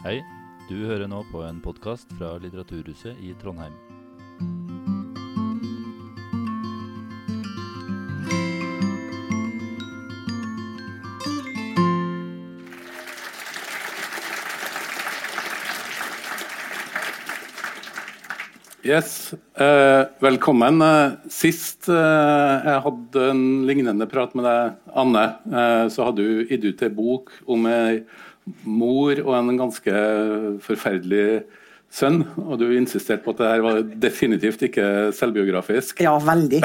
Hei, du hører nå på en podkast fra Litteraturhuset i Trondheim. Yes, eh, velkommen. Eh, Sist eh, jeg hadde en lignende prat med deg, Anne, eh, så hadde du gitt ut ei bok om ei mor og en ganske forferdelig sønn. Og du insisterte på at det her var definitivt ikke selvbiografisk. Ja, veldig.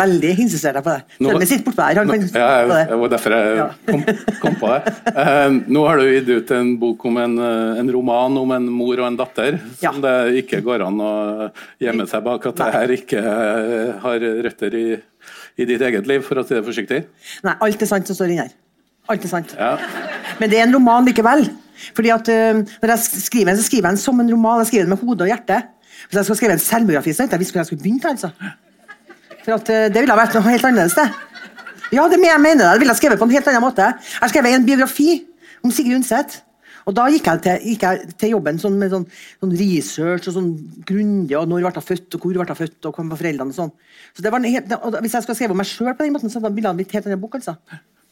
Veldig insisterte jeg på det. Selv om jeg sitter bortpå her. Han kan ja, på det det. var derfor jeg Ja. kom, kom på det. Uh, nå har du gitt ut en bok om en, eh, en roman om en mor og en datter, Ja. som det ikke går an å gjemme seg bak at det her ikke eh, har røtter i, i ditt eget liv, for å si det forsiktig. Nei, alt er sant som står inni her. Alt er sant. Ja. Men det er en roman likevel. Fordi at uh, Når jeg skriver den, så skriver jeg den som en roman. Jeg skriver den med hode og hjerte. Hvis jeg skulle skrive en selvbiografi, så vet jeg visst hvor jeg skulle begynt. altså. For at uh, Det ville vært noe helt annerledes. det. Ja, det jeg mener det. Det ville jeg skrevet på en helt annen måte. Jeg skrev en biografi om Sigrid Undset. Og da gikk jeg til, gikk jeg til jobben sånn med sånn, sånn research og sånn grundig. og Når ble hun født, og hvor ble hun født, og hvem var foreldrene og sånn. Så det var en helt, Hvis jeg skulle skrive om meg sjøl på den måten, så ville det blitt helt annen bok. altså.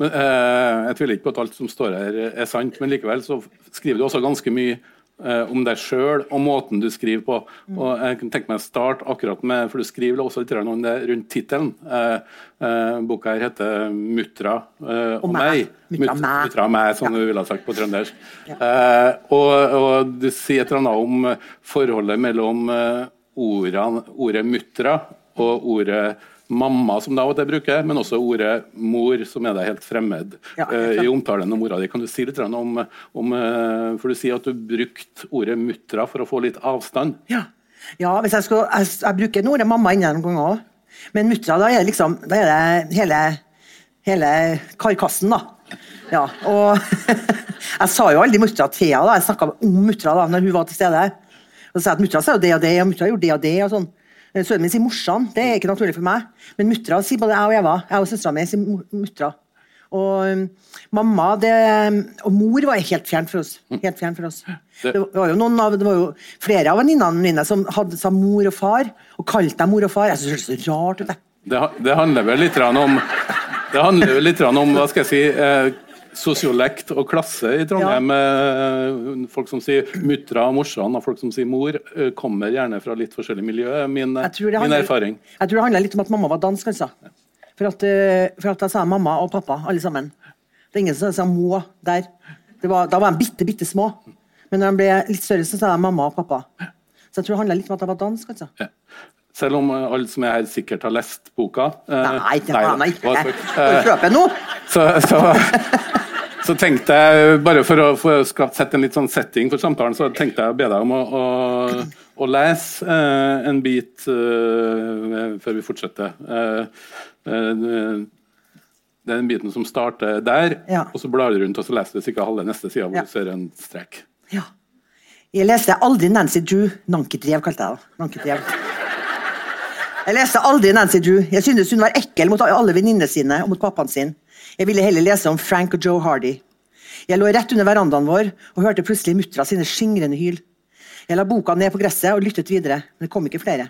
Men, eh, jeg tviler ikke på at alt som står her er sant, men likevel så skriver du også ganske mye eh, om deg sjøl og måten du skriver på. Og jeg kan tenke meg å starte akkurat med, for Du skriver også litt om det rundt tittelen. Eh, eh, boka her heter 'Muttra eh, og, meg'. Muttra og meg, som du ville ha sagt på trøndersk. Eh, og, og du sier et eller annet om forholdet mellom ordene, ordet 'muttra' og ordet mamma, som da og til bruker, men også ordet mor, som er deg helt fremmed Ja, eh, i omtalen av mora di. Kan du si litt om, om uh, For du sier at du brukte ordet 'muttra' for å få litt avstand. Ja, ja hvis jeg, skal, jeg, jeg bruker ordet mamma noen ganger òg. Men muttra, da er liksom Da er det hele, hele karkassen, da. Ja, og Jeg sa jo aldri muttra til henne. Jeg snakka om muttra da når hun var til stede. Og så sa jeg at muttra sa jo det og det, og muttra gjorde det og det. og sånn. Sønnen min sier morsan, det er ikke naturlig for meg. Men muttra sier både jeg og Eva. Jeg og søstera mi sier mu- muttra. Og um, mamma det, og mor var helt fjernt for oss. Helt fjernt for oss. Det var jo, noen av, det var jo flere av venninnene mine som hadde sa mor og far, og kalte dem mor og far. Jeg synes det er så rart ut. det. Det, handler vel litt om det handler vel litt om hva skal jeg si, eh, sosiolekt og klasse i Trondheim. Ja. folk som sier muttra og morsan, og folk som sier mor, eh, kommer gjerne fra litt forskjellig miljø. Min, handler, min erfaring. Jeg tror det handler litt om at mamma var dansk, altså. For at, eh, for at jeg sa mamma og pappa, alle sammen. Det er ingen som sa må der. Det var, da var de bitte, bitte små. Men når de ble litt større, så sa de mamma og pappa. Så jeg tror det handler litt om at jeg var dansk, altså. Ja. Selv om eh, alle som er her sikkert har lest boka. eh, Nei, det har jeg ikke. Eh, kjøpe nå. Så, så, så tenkte jeg, bare for å, for å sette en litt sånn setting for samtalen, så tenkte jeg å be deg om å, å, å lese eh, en bit eh, før vi fortsetter. Eh, eh, det er den biten som starter der, Ja. og så blar du rundt og så leser du ca. halve neste side, hvor Ja. du ser en strek. Ja. Jeg leste aldri Nancy Drew. Nanketrev kalte jeg det. Nanketrev. Jeg leste aldri Nancy Drew. Jeg syntes hun var ekkel mot alle venninnene sine og mot pappaen sin. Jeg ville heller lese om Frank og Joe Hardy. Jeg lå rett under verandaen vår og hørte plutselig muttra sine skingrende hyl. Jeg la boka ned på gresset og lyttet videre, men det kom ikke flere.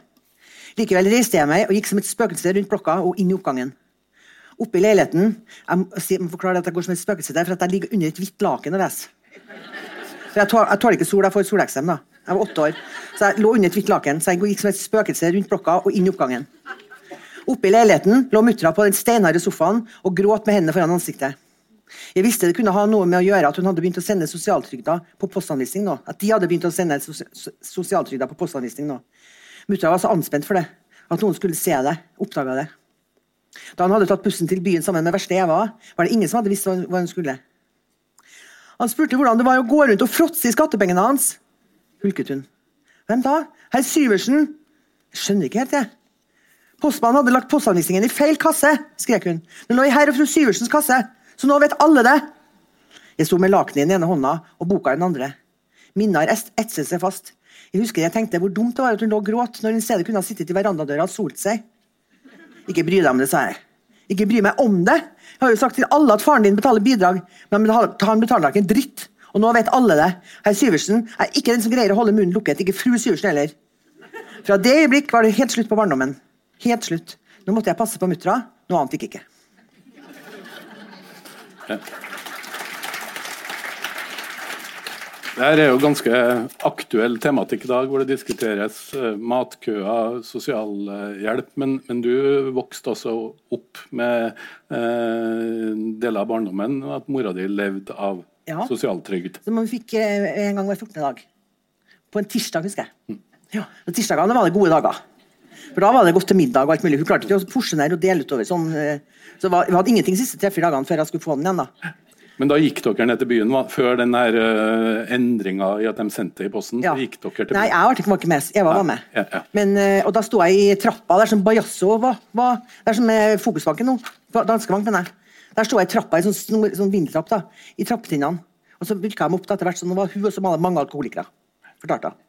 Likevel reiste jeg meg og gikk som et spøkelse rundt blokka og inn i oppgangen. Oppe i leiligheten Jeg må forklare at jeg går som et spøkelse der, for at jeg ligger under et hvitt laken og leser. For jeg tåler ikke sol, jeg får soleksem. da. Jeg var åtte år. Så jeg lå under et hvitt laken, så jeg gikk som et spøkelse rundt blokka og inn i oppgangen. Oppe i leiligheten lå muttra på den steinharde sofaen og gråt med hendene foran ansiktet. Jeg visste det kunne ha noe med å gjøre at hun hadde begynt å sende sosialtrygda på postanvisning nå. At de hadde begynt å sende sos sos- sosialtrygda på postanvisning nå. Muttra var så anspent for det. At noen skulle se det. Oppdaga det. Da han hadde tatt bussen til byen sammen med verste Eva, var det ingen som hadde visst hva hun skulle. Han spurte hvordan det var å gå rundt og fråtse i skattepengene hans. Hulket hun. Hvem da? Herr Syversen? Jeg skjønner ikke helt, jeg. Postmannen hadde lagt postanvisningen i feil kasse, skrek hun. Den lå i herr og fru Syversens kasse, så nå vet alle det. Jeg sto med lakenet i den ene hånda og boka i den andre. Minnet har etset seg fast. Jeg husker jeg tenkte hvor dumt det var at hun lå og gråt når hun i stedet kunne ha sittet i verandadøra og solt seg. Ikke bry deg om det, sa jeg. Ikke bry meg om det. Jeg har jo sagt til alle at faren din betaler bidrag, men han betaler ikke en dritt. Og nå vet alle det. Herr Syversen er ikke den som greier å holde munnen lukket. Ikke fru Syversen heller. Fra det øyeblikk var det helt slutt på barndommen. Helt slutt. Nå måtte jeg passe på muttra. Noe annet gikk ikke. Det er jo ganske aktuell tematikk i dag, hvor det diskuteres eh, matkøer, sosialhjelp. Men, men du vokste også opp med eh, deler av barndommen at mora di levde av Ja. sosialtrygd. Som vi fikk eh, en gang hver 14. dag. På en tirsdag, husker jeg. Ja, og Tirsdagene var det gode dager. For Da var det godt til middag og alt mulig. Hun klarte ikke å porsjonere og dele utover sånn. eh, Så vi hadde ingenting de siste tre-fire dagene før jeg skulle få den igjen. da. Men da gikk dere ned til byen hva- før den her uh, endringa i at de sendte i posten? Ja. Gikk dere til byen? Nei, jeg var ikke, med. Eva var med. Ja. Men, uh, og da sto jeg i trappa der som Bajasso var. var der som er Fokusbanken nå. Danskebank, mener jeg. Der sto jeg i trappa i sånn, sånn, sånn vindeltrapp da, i trappetinnene. Og så bygde jeg meg opp da, etter hvert, så nå var hun og så mange alkoholikere. Fortalte hun.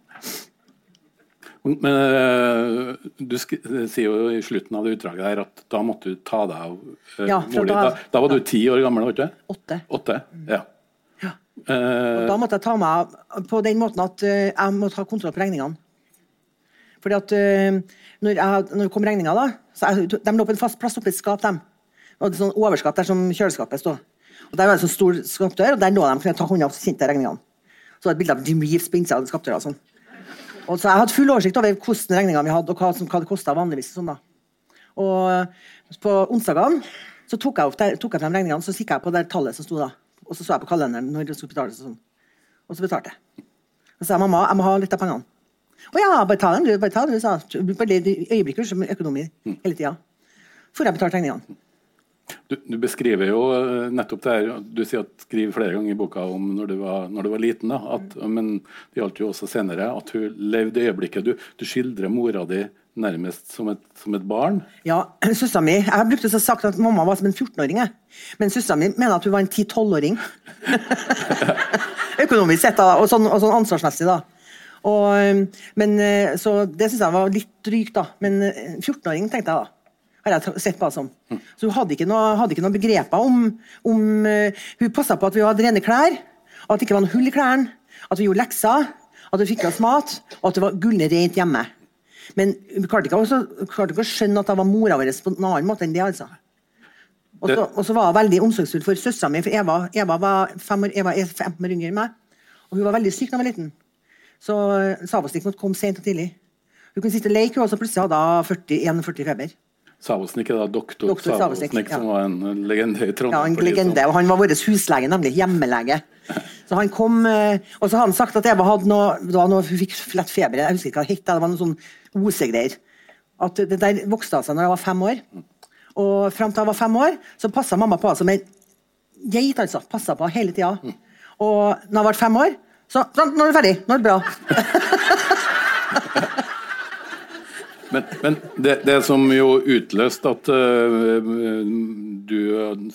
Men eh, du sier jo i slutten av det utdraget der at da måtte du ta deg av uh, Ja, mor da- Da, var du ti år gammel, var du ikke? Åtte. Åtte? Ja. Ja. og Da måtte jeg ta meg av på den måten at eh, jeg måtte ha kontroll på regningene. Fordi at eh, når, jeg, når det kom regninga, da så jeg, De lå på en fast plass oppi et skap. dem. Og det sånn overskap der som kjøleskapet stod. Og Der var det en sånn stor skapdør, og der lå de kunne jeg ta hånda så kjente regningene. Så var det et bilde av Jim Reeves på innsida av skapdøra. og Sånn. Og så jeg hadde full oversikt over hvordan regninga vi hadde, og hva, som, hva det kosta vanligvis. Sånn. Og på onsdagene så tok jeg, opp der, tok jeg frem regningene, så kikka jeg på det tallet som sto da. Og så så jeg på kalenderen når det skulle betales. Og sånn. Og så betalte jeg. Og så sa mamma, jeg må ha litt av pengene. Å ja, bare ta dem, du. Bare ta dem, du, sa. Bare i økonomi hele tida. For jeg betalte regningene. Du, du beskriver jo eh, nettopp det her, du sier at skriver flere ganger i boka om når du var, når du var liten, da, at, men det gjaldt jo også senere, at hun levde i øyeblikket. Du, du skildrer mora di nærmest som et, som et barn. Ja, søstera mi Jeg har brukt å sagt at mamma var som en 14-åring. Men søstera mi mener at hun var en 10-12-åring. Økonomisk sett, da, og sånn, og sånn ansvarsmessig. da. Og, men, øh, så Det syns jeg var litt drygt, da. Men øh, 14-åring, tenkte jeg da. Har jeg sett på som. Så hun hadde ikke noe, hadde ikke noe begreper om, om uh, Hun passa på at vi hadde rene klær, at det ikke var noe hull i klærne, at vi gjorde lekser, at vi fikk i oss mat, og at det var gullent rent hjemme. Men hun klarte ikke, også, klarte ikke å skjønne at jeg var mora vår på en annen måte enn det. altså. Og så, var hun veldig omsorgsfull for søstera mi, for Eva, Eva, var fem år, Eva er fem år yngre enn meg. Og hun var veldig syk da hun var liten. Så uh, Savosnik måtte komme sent og tidlig. Hun kunne sitte og leke, og så plutselig hadde hun 41 feber. Savosnik er da doktor, Doktor Savosnik, Savosnik, som ja. var en legende i Trondheim. Ja, en som- legende. Og han var vår huslege, nemlig hjemmelege. Så han kom, eh, Og så har han sagt at Eva hadde noe, da hun fikk lett feber. Jeg husker ikke hva det het. Det var noe sånn osegreier. At det der vokste av seg når jeg var fem år. Og fram til jeg var fem år, så passa mamma på som en geit. altså. Passa på hele tida. Og når jeg ble fem år, så Nå er du ferdig. Nå er det bra. Men, men det, det som jo utløste at uh, du,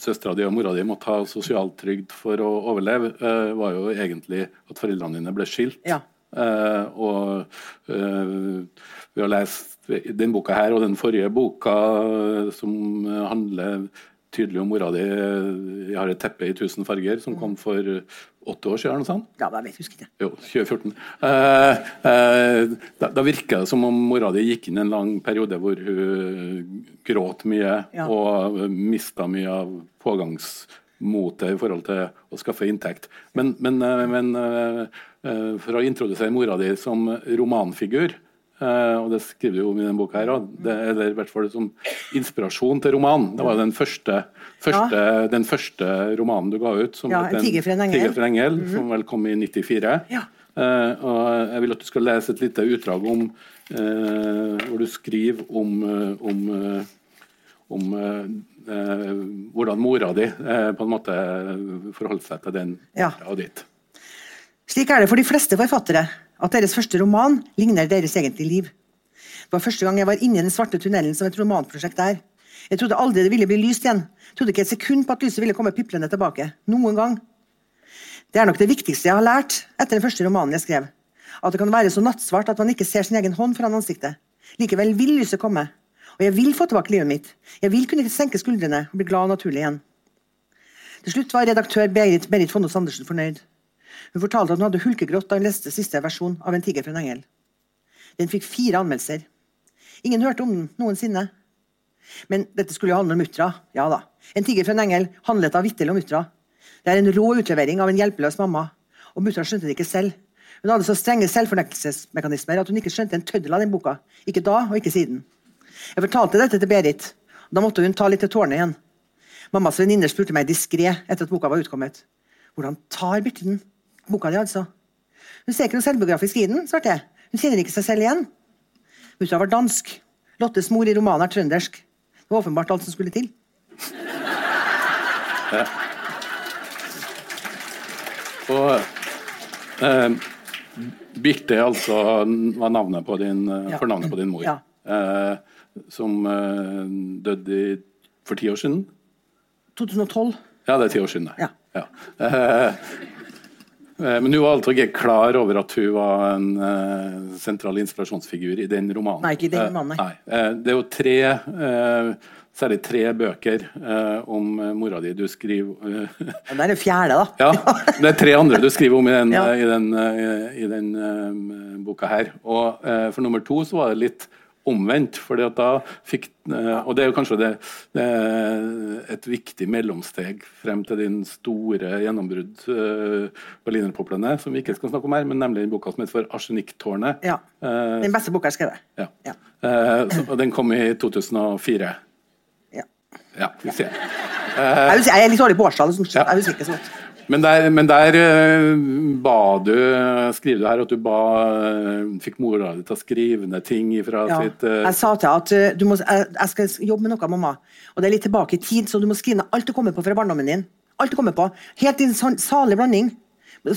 søstera di og mora di måtte ha sosialtrygd for å overleve, uh, var jo egentlig at foreldrene dine ble skilt. Ja. Uh, og vi har lest den boka her og den forrige boka som handler tydelig om mora di, 'Jeg har et teppe i tusen farger', som kom for åtte år siden. eller noe sånt. Ja, jeg vet, husker ikke. Jo, 2014. Eh, eh, da, da virka det som om mora di gikk inn en lang periode hvor hun gråt mye Ja. og mista mye av pågangsmotet i forhold til å skaffe inntekt. Men, men, eh, men eh, eh, for å introdusere mora di som romanfigur og det skriver du om i denne boka, her, det, eller i hvert fall som inspirasjon til romanen. Det var den første, første, den første romanen du ga ut. Som Ja, En tiger for en engel. Tiger for en engel, som vel kom i 94. Ja. Uh, og jeg vil at du skal lese et lite utdrag om uh, hvor du skriver om, eh, om, eh, om eh, eh, hvordan mora di eh, på en måte forholdt seg til den Ja. og ditt. Slik er det for de fleste forfattere at deres første roman ligner deres egentlige liv. Det var første gang jeg var inne i den svarte tunnelen som et romanprosjekt er. Jeg trodde aldri det ville bli lyst igjen. Jeg Trodde ikke et sekund på at lyset ville komme piplende tilbake. Noen gang. Det er nok det viktigste jeg har lært etter den første romanen jeg skrev. At det kan være så nattsvart at man ikke ser sin egen hånd foran ansiktet. Likevel vil lyset komme. Og jeg vil få tilbake livet mitt. Jeg vil kunne senke skuldrene og bli glad og naturlig igjen. Til slutt var redaktør Berit, Berit Fondos Andersen fornøyd. Hun fortalte at hun hadde hulkegrått da hun leste siste versjon av En tiger for en engel. Den fikk fire anmeldelser. Ingen hørte om den noensinne. Men dette skulle jo handle om Mutra. Ja da. En tiger for en engel handlet av vitterlig om Mutra. Det er en rå utlevering av en hjelpeløs mamma. Og Mutra skjønte det ikke selv. Hun hadde så strenge selvfornektelsesmekanismer at hun ikke skjønte en tøddel av den boka. Ikke da, og ikke siden. Jeg fortalte dette til Berit. og Da måtte hun ta litt til tårene igjen. Mammas venninner spurte meg diskré etter at boka var utkommet. Hvordan tar Birte den? Boka di, altså. Hun ser ikke noe selvbiografisk i den, svarte jeg. Hun kjenner ikke seg selv igjen. Mutra var dansk. Lottes mor i romanen er trøndersk. Det var åpenbart alt som skulle til. Ja. Og eh, Birte altså var navnet på din, eh, Ja. fornavnet på din mor. Ja. Eh, som eh, døde i, for ti år siden. 2012. Ja, det er ti år siden. det. Ja. Ja. Eh, men hun var altså ikke klar over at hun var en eh, sentral inspirasjonsfigur i den romanen. Nei, ikke i den romanen, nei. Eh, eh, det er jo tre, eh, særlig tre bøker eh, om eh, mora di du skriver eh, Ja, det er det fjerde, da. Ja, det er tre andre du skriver om i den, Ja. i den, eh, i den eh, boka her. Og eh, for nummer to så var det litt omvendt. fordi at da fikk, eh, Og det er jo kanskje det, det et viktig mellomsteg frem til din store gjennombrudd, uh, berlinerpoplene, som vi ikke skal snakke om her, men nemlig den boka som heter for 'Arsenikktårnet'. Ja. Eh, Den beste boka jeg har skrevet. ja. Ja. Uh, så, og den kom i 2004. Ja. Ja, vi ser. Jeg, si, jeg er litt dårlig på årstall. så Jeg husker ikke så godt. Men der, men der eh, ba du Skriver du her at du ba eh, fikk mora di til å skrive ned ting fra Ja. sitt uh... Jeg sa til at du må, jeg, jeg skal jobbe med noe, mamma. Og det er litt tilbake i tid, så du må skrive ned alt du kommer på fra barndommen din. Alt du kommer på. Helt i en sånn salig blanding.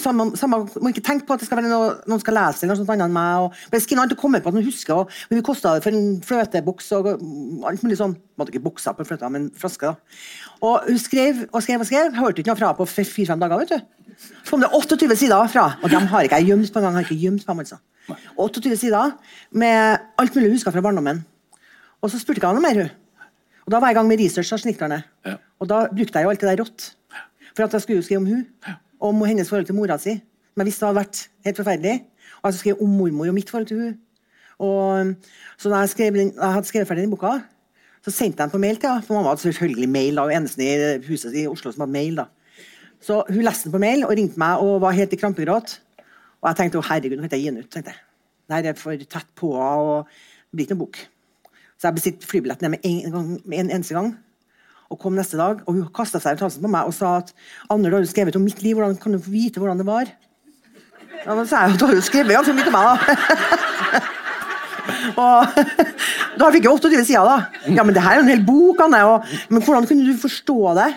Samme, samme, må ikke tenke på at det skal være noe, noen skal lese eller noe sånt annet enn meg. Og, men alt du kommer på, at han husker. Og, hvor vi kosta det for en fløteboks og alt mulig sånn. Måtte ikke buksa på fløta, men flaske, da. Og hun skrev og skrev og skrev. Hørte ikke noe fra på fire-fem dager. vet du. Så kom det 28 sider fra, og dem har ikke jeg gjemt på en gang. Har ikke gjemt på dem, altså. 28 sider med alt mulig hun huska fra barndommen. Og så spurte ikke han noe mer. hun. Og Da var jeg i gang med research av snikterne. Ja. Og da brukte jeg jo alt det der rått. For at jeg skulle jo skrive om hun, og om hennes forhold til mora si. Som jeg visste hadde vært helt forferdelig. Og jeg skrev om mormor og mitt forhold til. Og, så da jeg, den, jeg hadde skrevet ferdig den boka, så sendte jeg den på mail til henne. For mamma hadde selvfølgelig mail, da, og eneste i huset i Oslo som hadde mail. da. Så hun leste den på mail og ringte meg og var helt i krampegråt. Og jeg tenkte å herregud, nå kan jeg gi den ut. tenkte jeg. Nei, det er for tett på og det blir ikke noen bok. Så jeg bestilte flybilletten med en, gang, med en eneste gang. Og kom neste dag, og hun kasta seg ut halsen på meg og sa at Anne, du har jo skrevet om mitt liv, hvordan kan du få vite hvordan det var? Ja, men så sa jeg at du har jo skrevet ganske mye til meg, da. og da fikk jeg 28 sider, da. Ja, men det her er jo en hel bok, Anne. Og, men hvordan kunne du forstå det?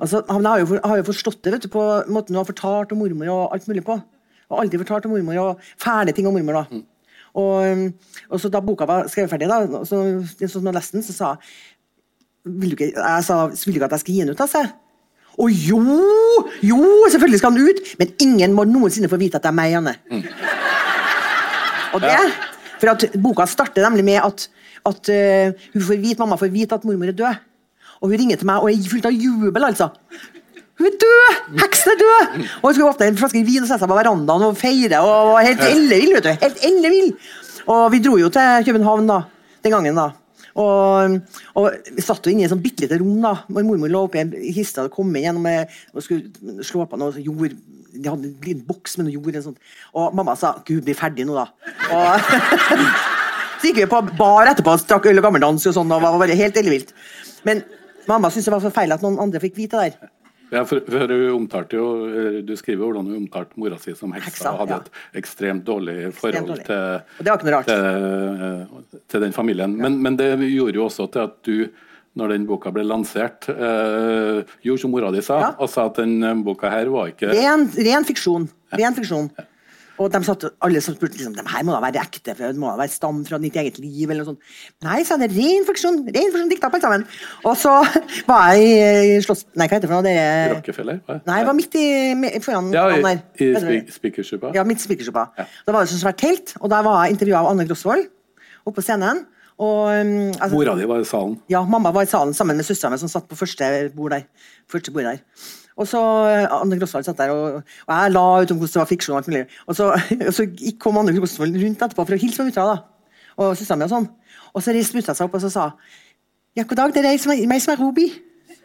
Altså, han har jo, for- har jo forstått det vet du, på måten hun har fortalt om mormor og alt mulig på. Og alltid fortalt om mormor og fæle ting om mormor. da. Og, og så da boka var skrevet ferdig, da, så, så, så så, så sa vil du ikke, jeg sa vil du ikke at jeg skal gi den ut, da? sa jeg. Å jo! Jo, selvfølgelig skal den ut! Men ingen må noensinne få vite at det er meg, Janne. Og det, For at boka starter nemlig med at, at uh, hun får vite, mamma får vite at mormor er død. Og hun ringer til meg og er fullt av jubel, altså. Hun er død! Heksen er død! Og hun skulle åpne en flaske vin og sette seg på verandaen og feire. og var Helt ellevill, vet du. Helt ellevill. Og vi dro jo til København da, den gangen. da. Og, og vi satt jo inne i et sånn bitte lite rom. da, hvor Mormor lå oppi en kiste og kom inn gjennom og skulle slå på noe jord. De hadde en boks med noe jord. Og, sånt. og mamma sa 'Gud, bli ferdig nå', da. Og så gikk vi på bar etterpå og drakk øl og gammeldans og sånn, og var bare helt ellevilt. Men mamma syntes det var så feil at noen andre fikk vite det der. Ja, for, for du, jo, eh, Du skriver hvordan hun omtalte mora si som heksa, Heksa, og hadde ja. et ekstremt dårlig forhold dårlig. Til, noe rart. til, til den familien. Men, men det gjorde jo også til at du, når den boka ble lansert, eh, gjorde som mora di sa, Ja. og sa at den eh, boka her var ikke Ren, ren fiksjon. Ren fiksjon. Og de satt, alle som spurte liksom, de her må da være ekte, for det må da være stam fra ditt eget liv. eller noe sånt. Nei, sa jeg, det er ren funksjon. Ren funksjon dikta opp alt sammen. Og så var jeg i Slåss... Nei, hva heter det for noe? Det, Rockefeller? hva? nei, jeg var midt i foran Ja, i, der. i i Spikersuppa? Ja, midt i spikersuppa. Da var det så svært telt, og da var jeg intervjua av Anne Grosvold oppe på scenen. Og, um, altså, Mora di var i salen. ja, mamma var i salen sammen med søstera mi, som satt på første bord der. Første bord der. Og så eh, Anne Grosvold satt der, og, og jeg la ut om hvordan det var fiksjon. Og alt mulig. Og så, og så kom Anne Grosvold rundt etterpå for å hilse på da og søstera mi. Og sånn. Og så reiste mutter'n seg opp og så sa Ja, god dag, det er jeg som er, meg som er Robi.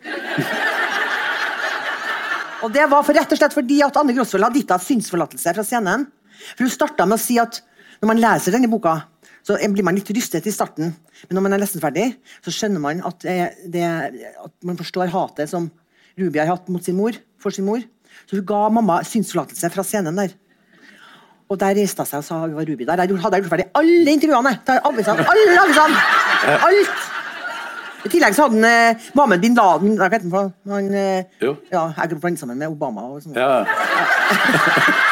og det var for rett og slett fordi at Anne Grosvold hadde gitt henne synsforlatelse fra scenen. For hun starta med å si at når man leser denne boka, så blir man litt rystet i starten. Men når man er nesten ferdig, så skjønner man at, det, at man forstår hatet som Ruby har hatt mot sin mor, for sin mor. Så hun ga mamma synsforlatelse fra scenen der. Og der reiste hun seg og sa hun var Ruby der. Hadde jeg gjort ferdig alle intervjuene. Avisene, alle avisene! Alt! I tillegg så hadde han eh, Mohammed bin Laden Hva heter han? Han, eh, Jo. ja, jeg blandet sammen med Obama. og sånn. Ja.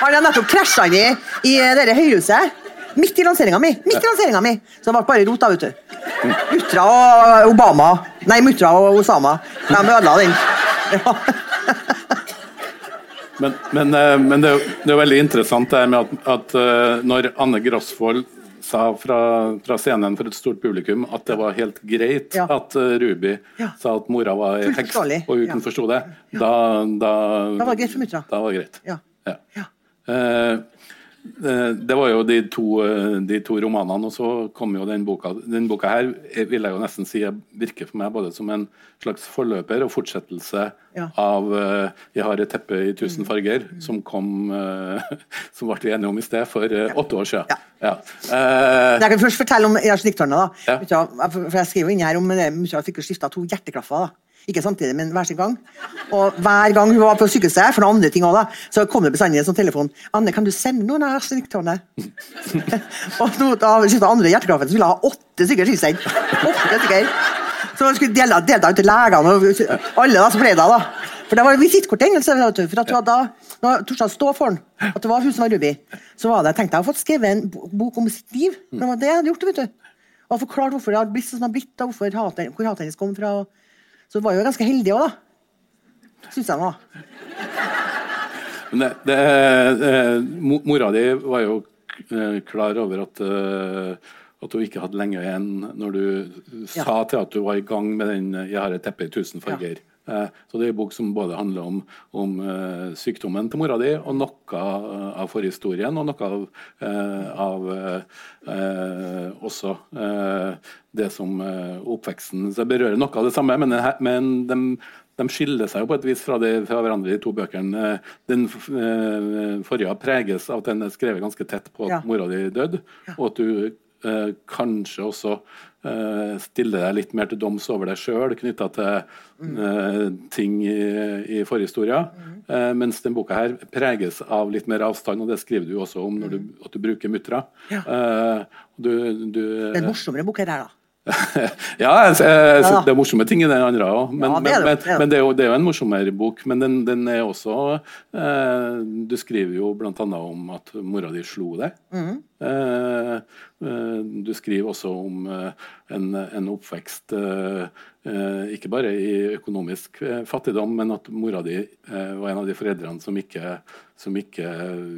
Han har nettopp krasja inn i, i dette høyhuset. Midt i lanseringa mi! Midt i lanseringen mi Så det ble bare rot, da, vet du. Mutra og Obama Nei, Mutra og Osama. De ødela den. Ja. Men, men, eh, men det, er jo, veldig interessant det med at, at eh, når Anne Grosvold sa fra, fra scenen for et stort publikum at det var helt greit Ja. at eh, Ruby Ja. sa at mora var i heks, og hun kunne forstå det, da, da, Da var det greit for mutra Da var det greit. Ja. Eh, det var jo de to, eh, de to romanene, og så kom jo den boka. Den boka her eh, vil jeg jo nesten si virker for meg både som en slags forløper og fortsettelse Ja. av eh, 'Jeg har et teppe i tusen farger', som kom eh, Som ble vi enige om i sted, for eh, åtte år siden. Ja. Ja. Eh, Jeg kan først fortelle om arsenikktårnet. da. For jeg skriver jo inni her om det, mutter'n fikk jo skifta to hjerteklaffer. da. Ikke samtidig, men hver sin gang. Og hver gang hun var på sykehuset, for noen andre ting også, da, så kom det bestandig en sånn telefon. 'Anne, kan du sende noen av arsenikktårnet?' og nå da skifta andre hjerteklaffen, så ville jeg ha åtte stykker tilsendt. Åtte stykker. Så man skulle dele, dele ut til legene og alle da, som ble det. da. For det var visittkortet hennes. For at hun hadde når Torstein stå for den, at det var hun som var Ruby, så var det, tenkte jeg å få skrevet en bok om sitt liv. Det var det jeg hadde gjort, vet du. Og forklart hvorfor det har blitt sånn som det har blitt, og hvor hatet hennes kom fra. og- Så du var jo ganske heldig òg, da. Syns jeg nå. Men det, det, det, mora di var jo eh, klar over at, eh, at hun ikke hadde lenge igjen når du Ja. sa til at du var i gang med den eh, 'Jeg har et teppe i tusen farger'. Eh, Så det er en bok som både handler om, om eh, sykdommen til mora di, og noe eh, av forhistorien, og noe av, eh, av eh, eh, også eh, det som eh, oppveksten Så jeg berører noe av det samme, men, men de, de skiller seg jo på et vis fra, det, fra hverandre, de to bøkene. Eh, Den eh, forrige preges av at den er skrevet ganske tett på at Ja. mora di døde, og at du eh, kanskje også eh, stille deg litt mer til doms over deg sjøl knytta til eh, ting i, i forhistoria. Eh, mens den boka her preges av litt mer avstand, og det skriver du også om når du, at du bruker muttra. Eh, du, du, Det er en morsommere bok her, da. Ja, det er morsomme ting i den andre òg. Men, Ja, det er det, men, men det, er jo, det er jo en morsommere bok. Men den, den er også eh, Du skriver jo bl.a. om at mora di slo deg. Mm. Eh, du skriver også om eh, en, en oppvekst eh, eh, ikke bare i økonomisk fattigdom, men at mora di var en av de foreldrene som ikke, som ikke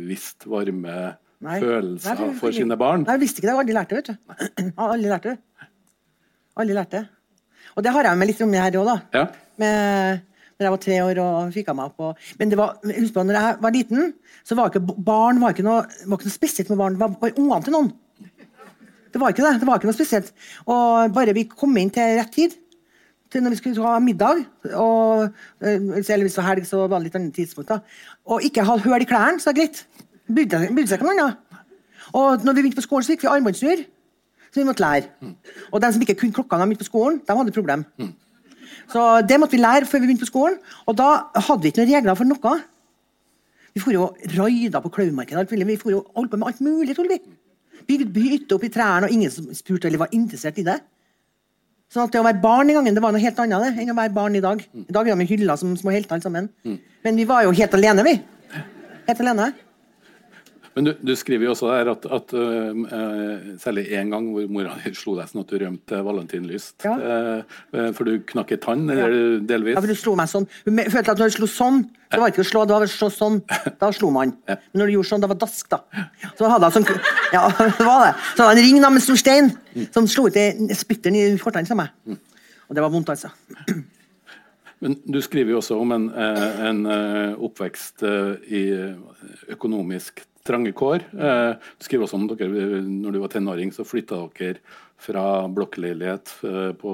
visste varme Nei. følelser Nei, for sine barn. Nei, jeg visste ikke det. Jeg har aldri lært det, vet du. Aldri lært det. Aldri lært det. Og det har jeg med litt om det her òg, da. Ja. Med, når jeg var tre år og fikk av meg. Og, men det var, husk på, når jeg var liten, så var ikke barn var ikke noe, var ikke noe spesielt med barn. Det var bare ungene til noen. Det var ikke det. det var ikke noe spesielt. Og bare vi kom inn til rett tid, til når vi skulle ha middag, og, eh, eller hvis det var helg, så var det litt annet tidspunkt, da. og ikke ha hull i klærne, så var det greit. Brydde seg ikke om noe annet. Og når vi begynte på skolen, så fikk vi armbåndsur. Så vi måtte lære. Og de som ikke kunne klokka når de begynte på skolen, de hadde problem. Så det måtte vi lære før vi begynte på skolen. Og da hadde vi ikke noen regler for noe. Vi for jo raida på Klaumarkedet. Vi for jo holdt på med alt mulig. Tror vi. Bygd hytte opp i trærne, og ingen som spurte eller var interessert i det. Sånn at Det å være barn i gangen det var noe helt annet det, enn å være barn i dag. I dag er vi hylla som små helter alle sammen. Men vi var jo helt alene, vi. Helt alene. Men du, du skriver jo også der at, at uh, særlig én gang hvor mora slo deg sånn at du rømte Valentin valentinlyst. Ja. Uh, for du knakk en tann, eller delvis? Ja, for du slo meg sånn. Hun følte at når du slo sånn, så var det ikke å slå, det var å slå sånn. Da slo man. Men når du gjorde sånn, da var dask, da. Så hadde hun sånn Ja, det var det. Så hadde han en ring da med stor stein som slo ut spytteren i fortann til meg. Og det var vondt, altså. Men du skriver jo også om en, en oppvekst i økonomisk trange kår. Eh, Du skriver også om dere når du var tenåring, så flytta dere fra blokkleilighet eh, på,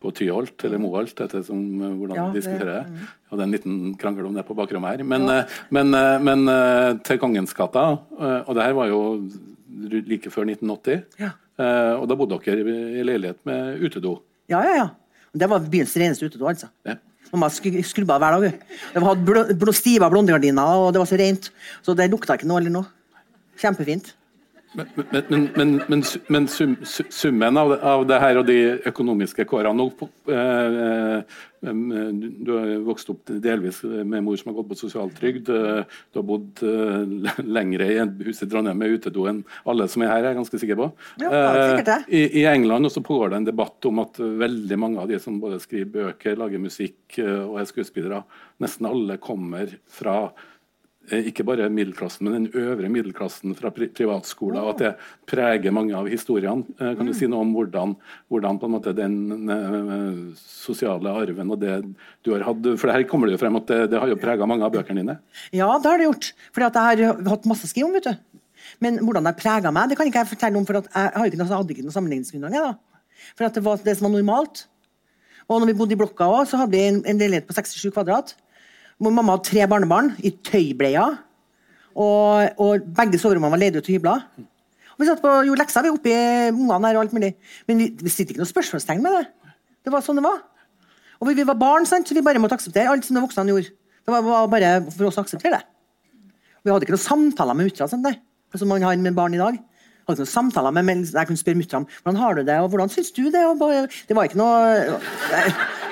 på Tyholt eller Moholt, etter som, eh, hvordan Ja, vi diskuterer det. Og det er en liten krangel om det på bakrommet her. Men, ja. men, men, men til Kongensgata, og det her var jo like før 1980, Ja. og da bodde dere i leilighet med utedo. Ja, ja, ja. Det var byens reneste utedo, altså. Ja. Mamma skru- skrubba hver dag. Det var blå, blå, stiva blondegardiner, og det var så rent. Så det lukta ikke noe eller noe. Kjempefint. Men, men, men, men, men, sum, summen av det, av det her og de økonomiske kårene eh, eh, du- har vokst opp delvis med mor som har gått på sosialtrygd. Du har bodd eh, lengre i et hus i Trondheim med utedo enn alle som er her, er jeg ganske sikker på. Jo, sikkert det. Eh, I, I England også pågår det en debatt om at veldig mange av de som både skriver bøker, lager musikk eh, og er skuespillere, nesten alle kommer fra ikke bare middelklassen, men den øvre middelklassen fra pri privatskoler, og at det preger mange av historiene. Eh, Kan du si noe om hvordan, hvordan måte den eh, sosiale arven og det du har hatt For her kommer det jo frem at det, det har jo prega mange av bøkene dine. Ja, det har det gjort. For jeg har hatt masse å skrive om, vet du. Men hvordan det prega meg, det kan ikke jeg fortelle om, for at jeg har ikke noe, hadde ikke noe sammenligningsgrunnlag. For at det var det som var normalt. Og når vi bodde i blokka også, så hadde vi en, en leilighet på 67 kvadrat. Hvor mamma hadde tre barnebarn i tøybleier. Og, og begge soverommene var leid ut til hybler. Og vi satt på, gjorde lekser vi oppi ungene her og alt mulig. Men vi, vi stilte ikke noe spørsmålstegn med det. Det var sånn det var. Og vi, vi var barn, sant? så vi bare måtte akseptere alt som de voksne gjorde. Det var, var bare for oss å akseptere det. Vi hadde ikke noen samtaler med muttere, sånn som man har med barn i dag. Jeg hadde ikke noen samtaler med, men Jeg kunne spørre mutter'n hvordan har du det, og hvordan syns du det? Og bare, det var ikke noe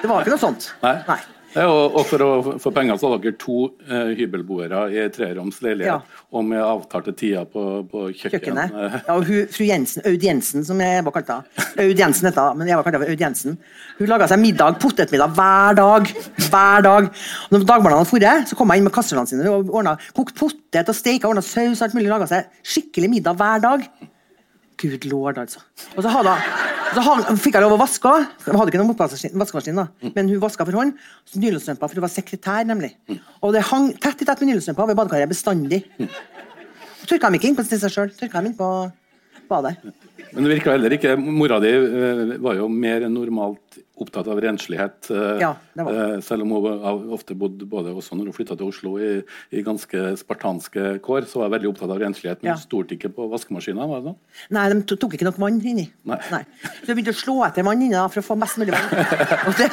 Det var ikke noe sånt. Nei. Ja, og, og for å få penger så har dere to eh, hybelboere i en treroms leilighet, Ja. og med avtalte tider på, på kjøkken. Kjøkkenet. Ja, og hun, fru Jensen, Aud Jensen, som jeg var kalt da. Aud Jensen heter hun, men jeg var kalt Aud Jensen. Hun laga seg middag, potetmiddag hver dag. Hver dag. Og når dagbarna hadde dratt, så kom jeg inn med kastrolene sine og ordna kokt potet og steika, ordna saus og alt mulig. Laga seg skikkelig middag hver dag. Gud lord, altså. Og så, hadde, så hadde, fikk jeg lov å vaske. Hun hadde ikke noen vaskemaskin, da. men hun vaska for hånd. Så Nylonstrømpa, for hun var sekretær, nemlig. Og det hang tett i tett med nylonstrømpa ved badekaret bestandig. Tørka dem ikke inn på seg sjøl. Tørka dem inn på badet. Men det virka heller ikke Mora di eh, var jo mer enn normalt opptatt av renslighet. eh, Ja, eh, selv om hun ofte bodde både også når hun flytta til Oslo i, i ganske spartanske kår, så var hun veldig opptatt av renslighet. Men Ja. stolte ikke på vaskemaskinen var det sånn? Nei, de tok ikke nok vann inni. Nei. Så jeg begynte å slå etter vann inni da, for å få mest mulig vann. Og det,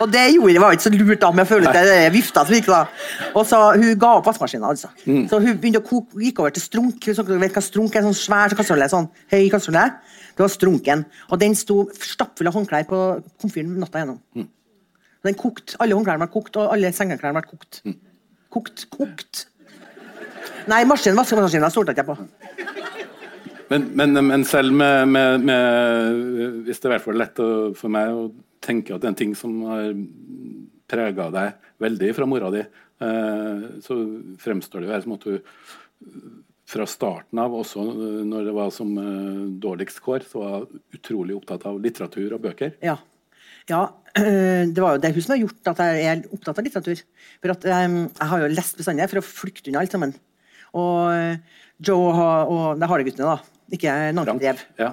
og det gjorde var ikke så lurt, da, Men følte føle at det er vifta som gikk da. Og så Hun ga opp vaskemaskinen, altså. Så hun begynte å koke, gikk over til strunk. Hun vet hva strunk er, sånn svær kasserolle, sånn høy kasserolle. Det var strunken. Og den sto stappfull av håndklær på komfyren natta gjennom. Og Den kokt, Alle håndklærne ble kokt, og alle sengeklærne ble kokt. Kokt, kokt. Nei, maskinen, vaskemaskinen stolte jeg ikke på. Men, men, men selv med, med, med Hvis det er i hvert fall lett å, for meg å tenke at det er en ting som har prega deg veldig fra mora di, eh, så fremstår det jo her som at du fra starten av, også når det var som eh, dårligst kår, så var jeg utrolig opptatt av litteratur og bøker. Ja. ja. Det var jo det hun som har gjort at jeg er opptatt av litteratur. For at Jeg har jo lest bestandig for å flykte unna alt sammen. Og eh, Joe og, og de harde guttene, da. Ikke Nankedrev. Ja.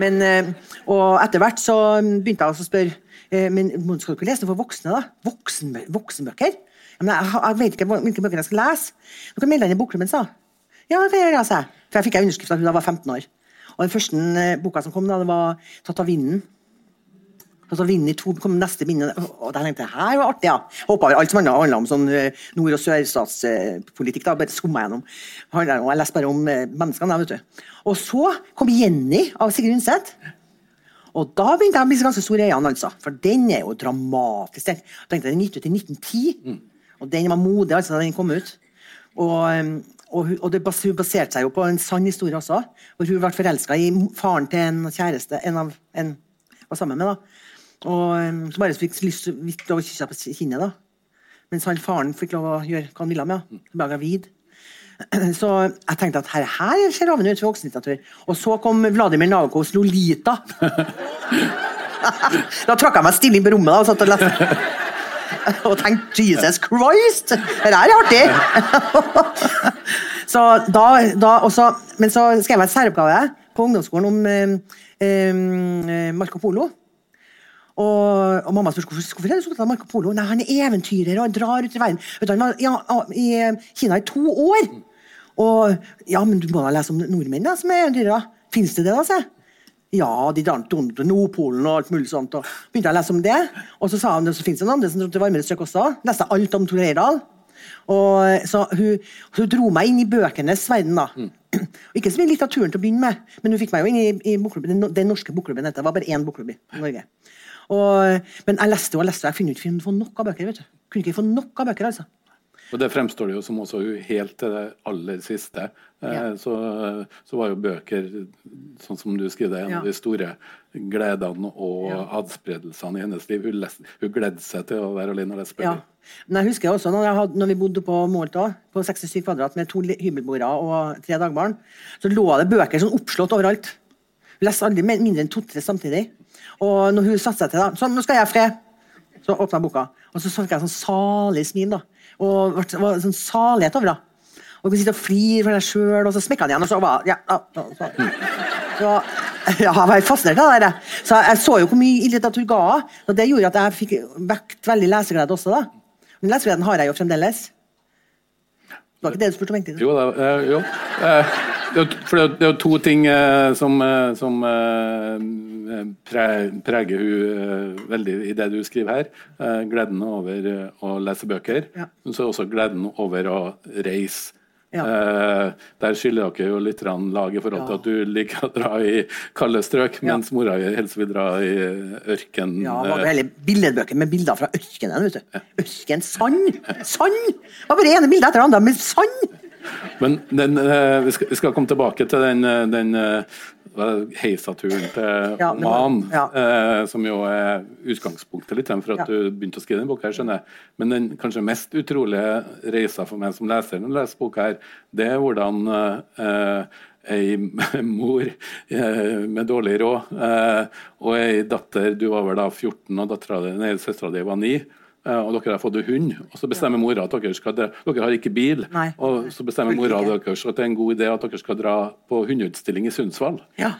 Men, eh, og etter hvert så begynte jeg å spørre Men må- skal du ikke lese noe for voksne, da? Voksen, voksenbøker? Men jeg, jeg vet ikke hvilke bøker jeg skal lese. Du kan melde deg inn i bokklubben, sa. Ja, det kan jeg, gjøre, jeg. For jeg fikk en underskrift da hun var 15 år. Og den første eh, boka som kom, da, det var 'Tatt av vinden'. Av vinden i to, kom neste minne, og da tenkte jeg her var artig, ja. Hoppa over alt som handla om sånn eh, nord- og sørstatspolitikk. da, bare skumma gjennom. Jeg leste bare om eh, menneskene, vet du. Og så kom Jenny av Sigrid Undset. Og da begynte jeg å bli ganske stor i øynene, altså. For den er jo dramatisk. Den, jeg tenkte Den gikk ut i 1910. Og den var modig altså, da den kom ut. Og um, og, hun, og det bas, hun baserte seg jo på en sann historie også. Hvor hun ble forelska i faren til en kjæreste en av en var sammen med. da. Og Så Som bare fikk lyst lov å kysse på kinnet. da. Mens han faren fikk lov å gjøre hva han ville med henne. Gravid. Så jeg tenkte at her, her ser lovende ut for voksenlitteratur. Og så kom Vladimir Nabokovs Lolita. da trakk jeg meg stille inn på rommet da, og satt og leste. Og tenkte Jesus Christ! Det der er artig! så da, da også, men så skrev jeg en særoppgave på ungdomsskolen om eh, eh, Marco Polo. Og, og mamma spurte hvorfor, hvorfor er du så opptatt av Marco Polo. Nei, Han er eventyrer og drar ut i verden. Han var ja, i Kina i to år. Og ja, men du må da lese om nordmenn da, som er eventyrere. Fins det det, da? jeg. Ja, de drar til Nordpolen og alt mulig sånt. Og begynte jeg å lese om det. Og så sa hun det, så fins det noen andre som dro til varmere strøk også. Leste alt om Tor Heyerdahl. Og så hun, hun dro meg inn i bøkenes verden, da. Mm. ikke så mye litteraturen til å begynne med, men hun fikk meg jo inn i, i bokklubben, den, norske bokklubben. dette. Det var bare én bokklubb i Norge. Og, men jeg leste og leste, og jeg kunne ikke få nok av bøker. vet du. Kunne ikke få nok av bøker, altså. Og det fremstår det jo som også helt til det aller siste. Eh, Ja. Så, så var jo bøker, sånn som du skriver det, en Ja. av de store gledene og Ja. adspredelsene i hennes liv. Hun, les, hun gledde seg til å være alene og lese Ja. bøker. Men jeg husker også når, jeg hadde, når vi bodde på Målta, på 67 kvadrat med to hybelbordere og tre dagbarn, så lå det bøker sånn oppslått overalt. Hun leste aldri mindre enn to-tre samtidig. Og når hun satte seg til da, sånn, nå skal jeg ha fred, så åpna boka. Og så fikk jeg sånn salig smil. da. Og det var sånn salighet over det. Og du kan sitte og flire for deg sjøl, og så smekka han igjen, og så bare ja, ja, så. Så, ja, jeg var fascinert av det der. Så jeg så jo hvor mye litteratur ga. Og det gjorde at jeg fikk vekt veldig leseglede også. da. Men lesegleden har jeg jo fremdeles. Det var ikke det du spurte om, egentlig. Jo, eh. Eh, det er jo- for det er jo- det er jo to ting eh, som, eh, som eh, pre- preger hun veldig i det du skriver her. Eh, gleden over å lese bøker, Ja. men så også gleden over å reise. Ja. Der skylder dere jo litt lag i forhold til at du liker å dra i kalde strøk, mens mora helst vil dra i ørken. Ja, det var hele billedbøker med bilder fra ørkenen. vet du. Ørken, Sand! Sand! Det var bare ene bildet etter det andre, men sand! Men den, eh, vi, skal, vi skal komme tilbake til den, eh, den eh, heisaturen til Ja, Oman, ja. eh, som jo er utgangspunktet litt for at Ja. du begynte å skrive den boka. her, skjønner jeg. Men den kanskje mest utrolige reisa for meg som leser når jeg leser boka her, det er hvordan eh, ei mor eh, med dårlig råd og ei datter Du var vel da 14, og dattera di, søstera di var 9. eh, Og dere har fått hund, og så bestemmer mora at dere skal dra. Dere har ikke bil, Nei. og så bestemmer mora deres at det er en god idé at dere skal dra på hundeutstilling i Sundsvall. Ja,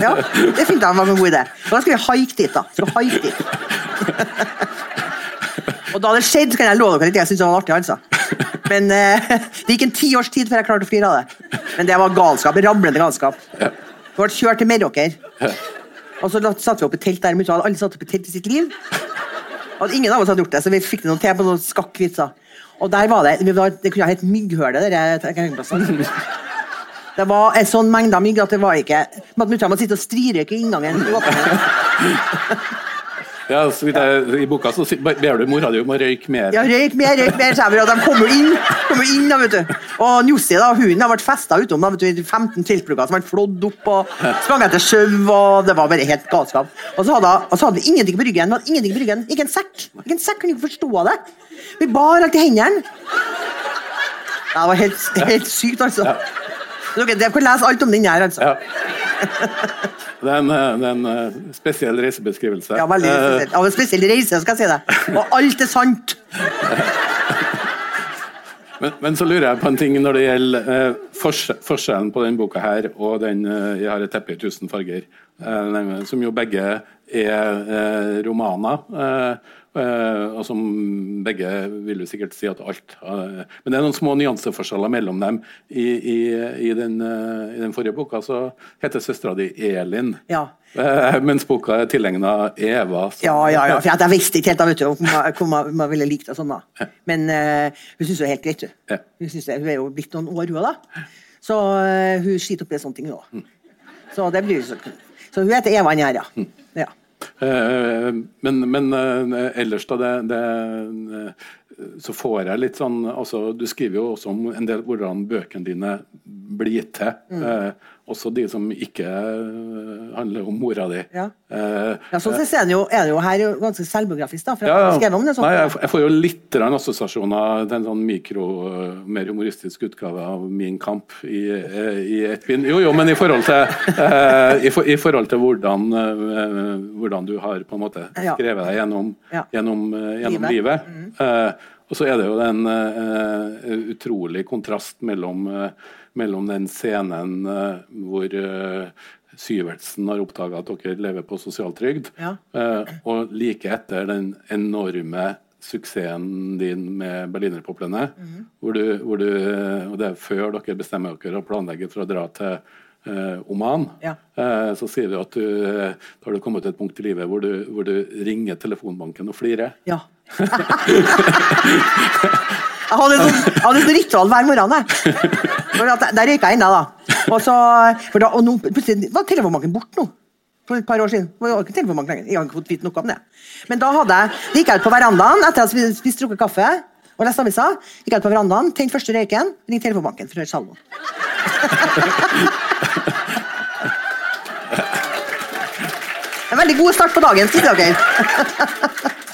ja det fint jeg var en god idé. Da skal vi haike dit, da. Skal haike dit. Og da det skjedde, kan jeg love dere at jeg syntes det var artig. altså. Men eh, det gikk en ti års tid før jeg klarte å flire av det. Men det var galskap. Ramlende galskap. Vi ble kjørt til Meråker. Og så satte vi opp et telt der. Alle vi hadde aldri satt opp et telt i sitt liv. Og ingen av oss hadde gjort det, så vi fikk det noe til på noen skakkvitser. Og der var det Det kunne ha hett mygghøle, campingplassen. Det var en sånn mengde av mygg at det var ikke Mutter'n måtte sitte og strirøyke i inngangen. Ja, jeg, I boka så ber du mora di om å røyke mer. Ja, røyk mer, røyk mer, sa og de kom jo inn. Kom inn da, vet du. Og Nussi, da, hunden, vært festa utom da, vet du, i 15 teltplukker som har flådd opp og sprang etter sjau, og det var bare helt galskap. Og så hadde, og så hadde vi ingenting på ryggen. Vi hadde ingenting på ryggen. Ikke en sekk. Ikke en sekk, kunne ikke forstå det. Vi bar alt i hendene. Ja, det var helt, helt sykt, altså. Dere, kan lese alt om den her, altså. Ja. Det er en, eh, er en eh, spesiell reisebeskrivelse. Ja, veldig spesiell. spesielt. Av en spesiell reise, skal jeg si det. Og alt er sant. Men, men så lurer jeg på en ting når det gjelder eh, forskjell, forskjellen på den boka her og den eh, 'Jeg har et teppe i tusen farger', eh, som jo begge er eh, romaner. Eh, og som begge vil jo sikkert si at alt eh, Men det er noen små nyanseforskjeller mellom dem. I, i, i, den, eh, I den forrige boka så heter søstera di Elin. Ja. Eh, mens boka er tilegna Eva. Så. Ja, ja, ja, for jeg visste ikke helt da, vet du, om man, hvor man, man ville likt det sånn. da. Men eh, hun syns det er helt greit. du. Ja. Hun, synes det, hun er jo blitt noen år, hun da. Så uh, hun skiter opp i sånne ting nå. Så det blir jo så Så hun heter Eva Njæra. her, ja. Ja. Eh, men, men eh, ellers, da, det, det, eh, så får jeg litt sånn altså, Du skriver jo også om en del hvordan bøkene dine blir til. Eh, også de som ikke eh, handler om mora di. Ja. Eh, Ja, sånn sett er er det jo her ganske selvbiografisk, da. For jeg ja, har skrevet om det sånn. Nei, jeg, jeg får jo litt assosiasjoner til en sånn mikro, eh, mer humoristisk utgave av Min kamp i, eh, i ett bind. Jo, jo, men i forhold til, eh, i, for, i forhold til hvordan, hvordan du har på en måte skrevet deg gjennom, gjennom, gjennom Livet. Mm. livet. Eh, og så er det jo den uh, utrolig kontrast mellom, uh, mellom den scenen uh, hvor Syvertsen har oppdaga at dere lever på sosialtrygd, Ja. og like etter den enorme suksessen din med berlinerpoplene, hvor du, hvor du, og det er før dere bestemmer dere og planlegger for å dra til Oman, Ja. så sier du at du, da har du kommet til et punkt i livet hvor du, hvor du ringer telefonbanken og flirer. Ja. Jeg hadde et hadde sånt ritual hver morgen. Jeg. For at, der røyka jeg inne, da. Og, så, for da, og nå, plutselig var telefonbanken borte nå. For et par år siden. Det var ikke telefonbank lenger. Jeg har ikke fått vite noe om det. Men da hadde jeg, gikk jeg ut på verandaen etter at jeg spist drukket kaffe og lest avisa. Gikk jeg ut på verandaen, tente første røyken, ringte telefonbanken for å høre salmoen. En veldig god start på dagen, sier dere.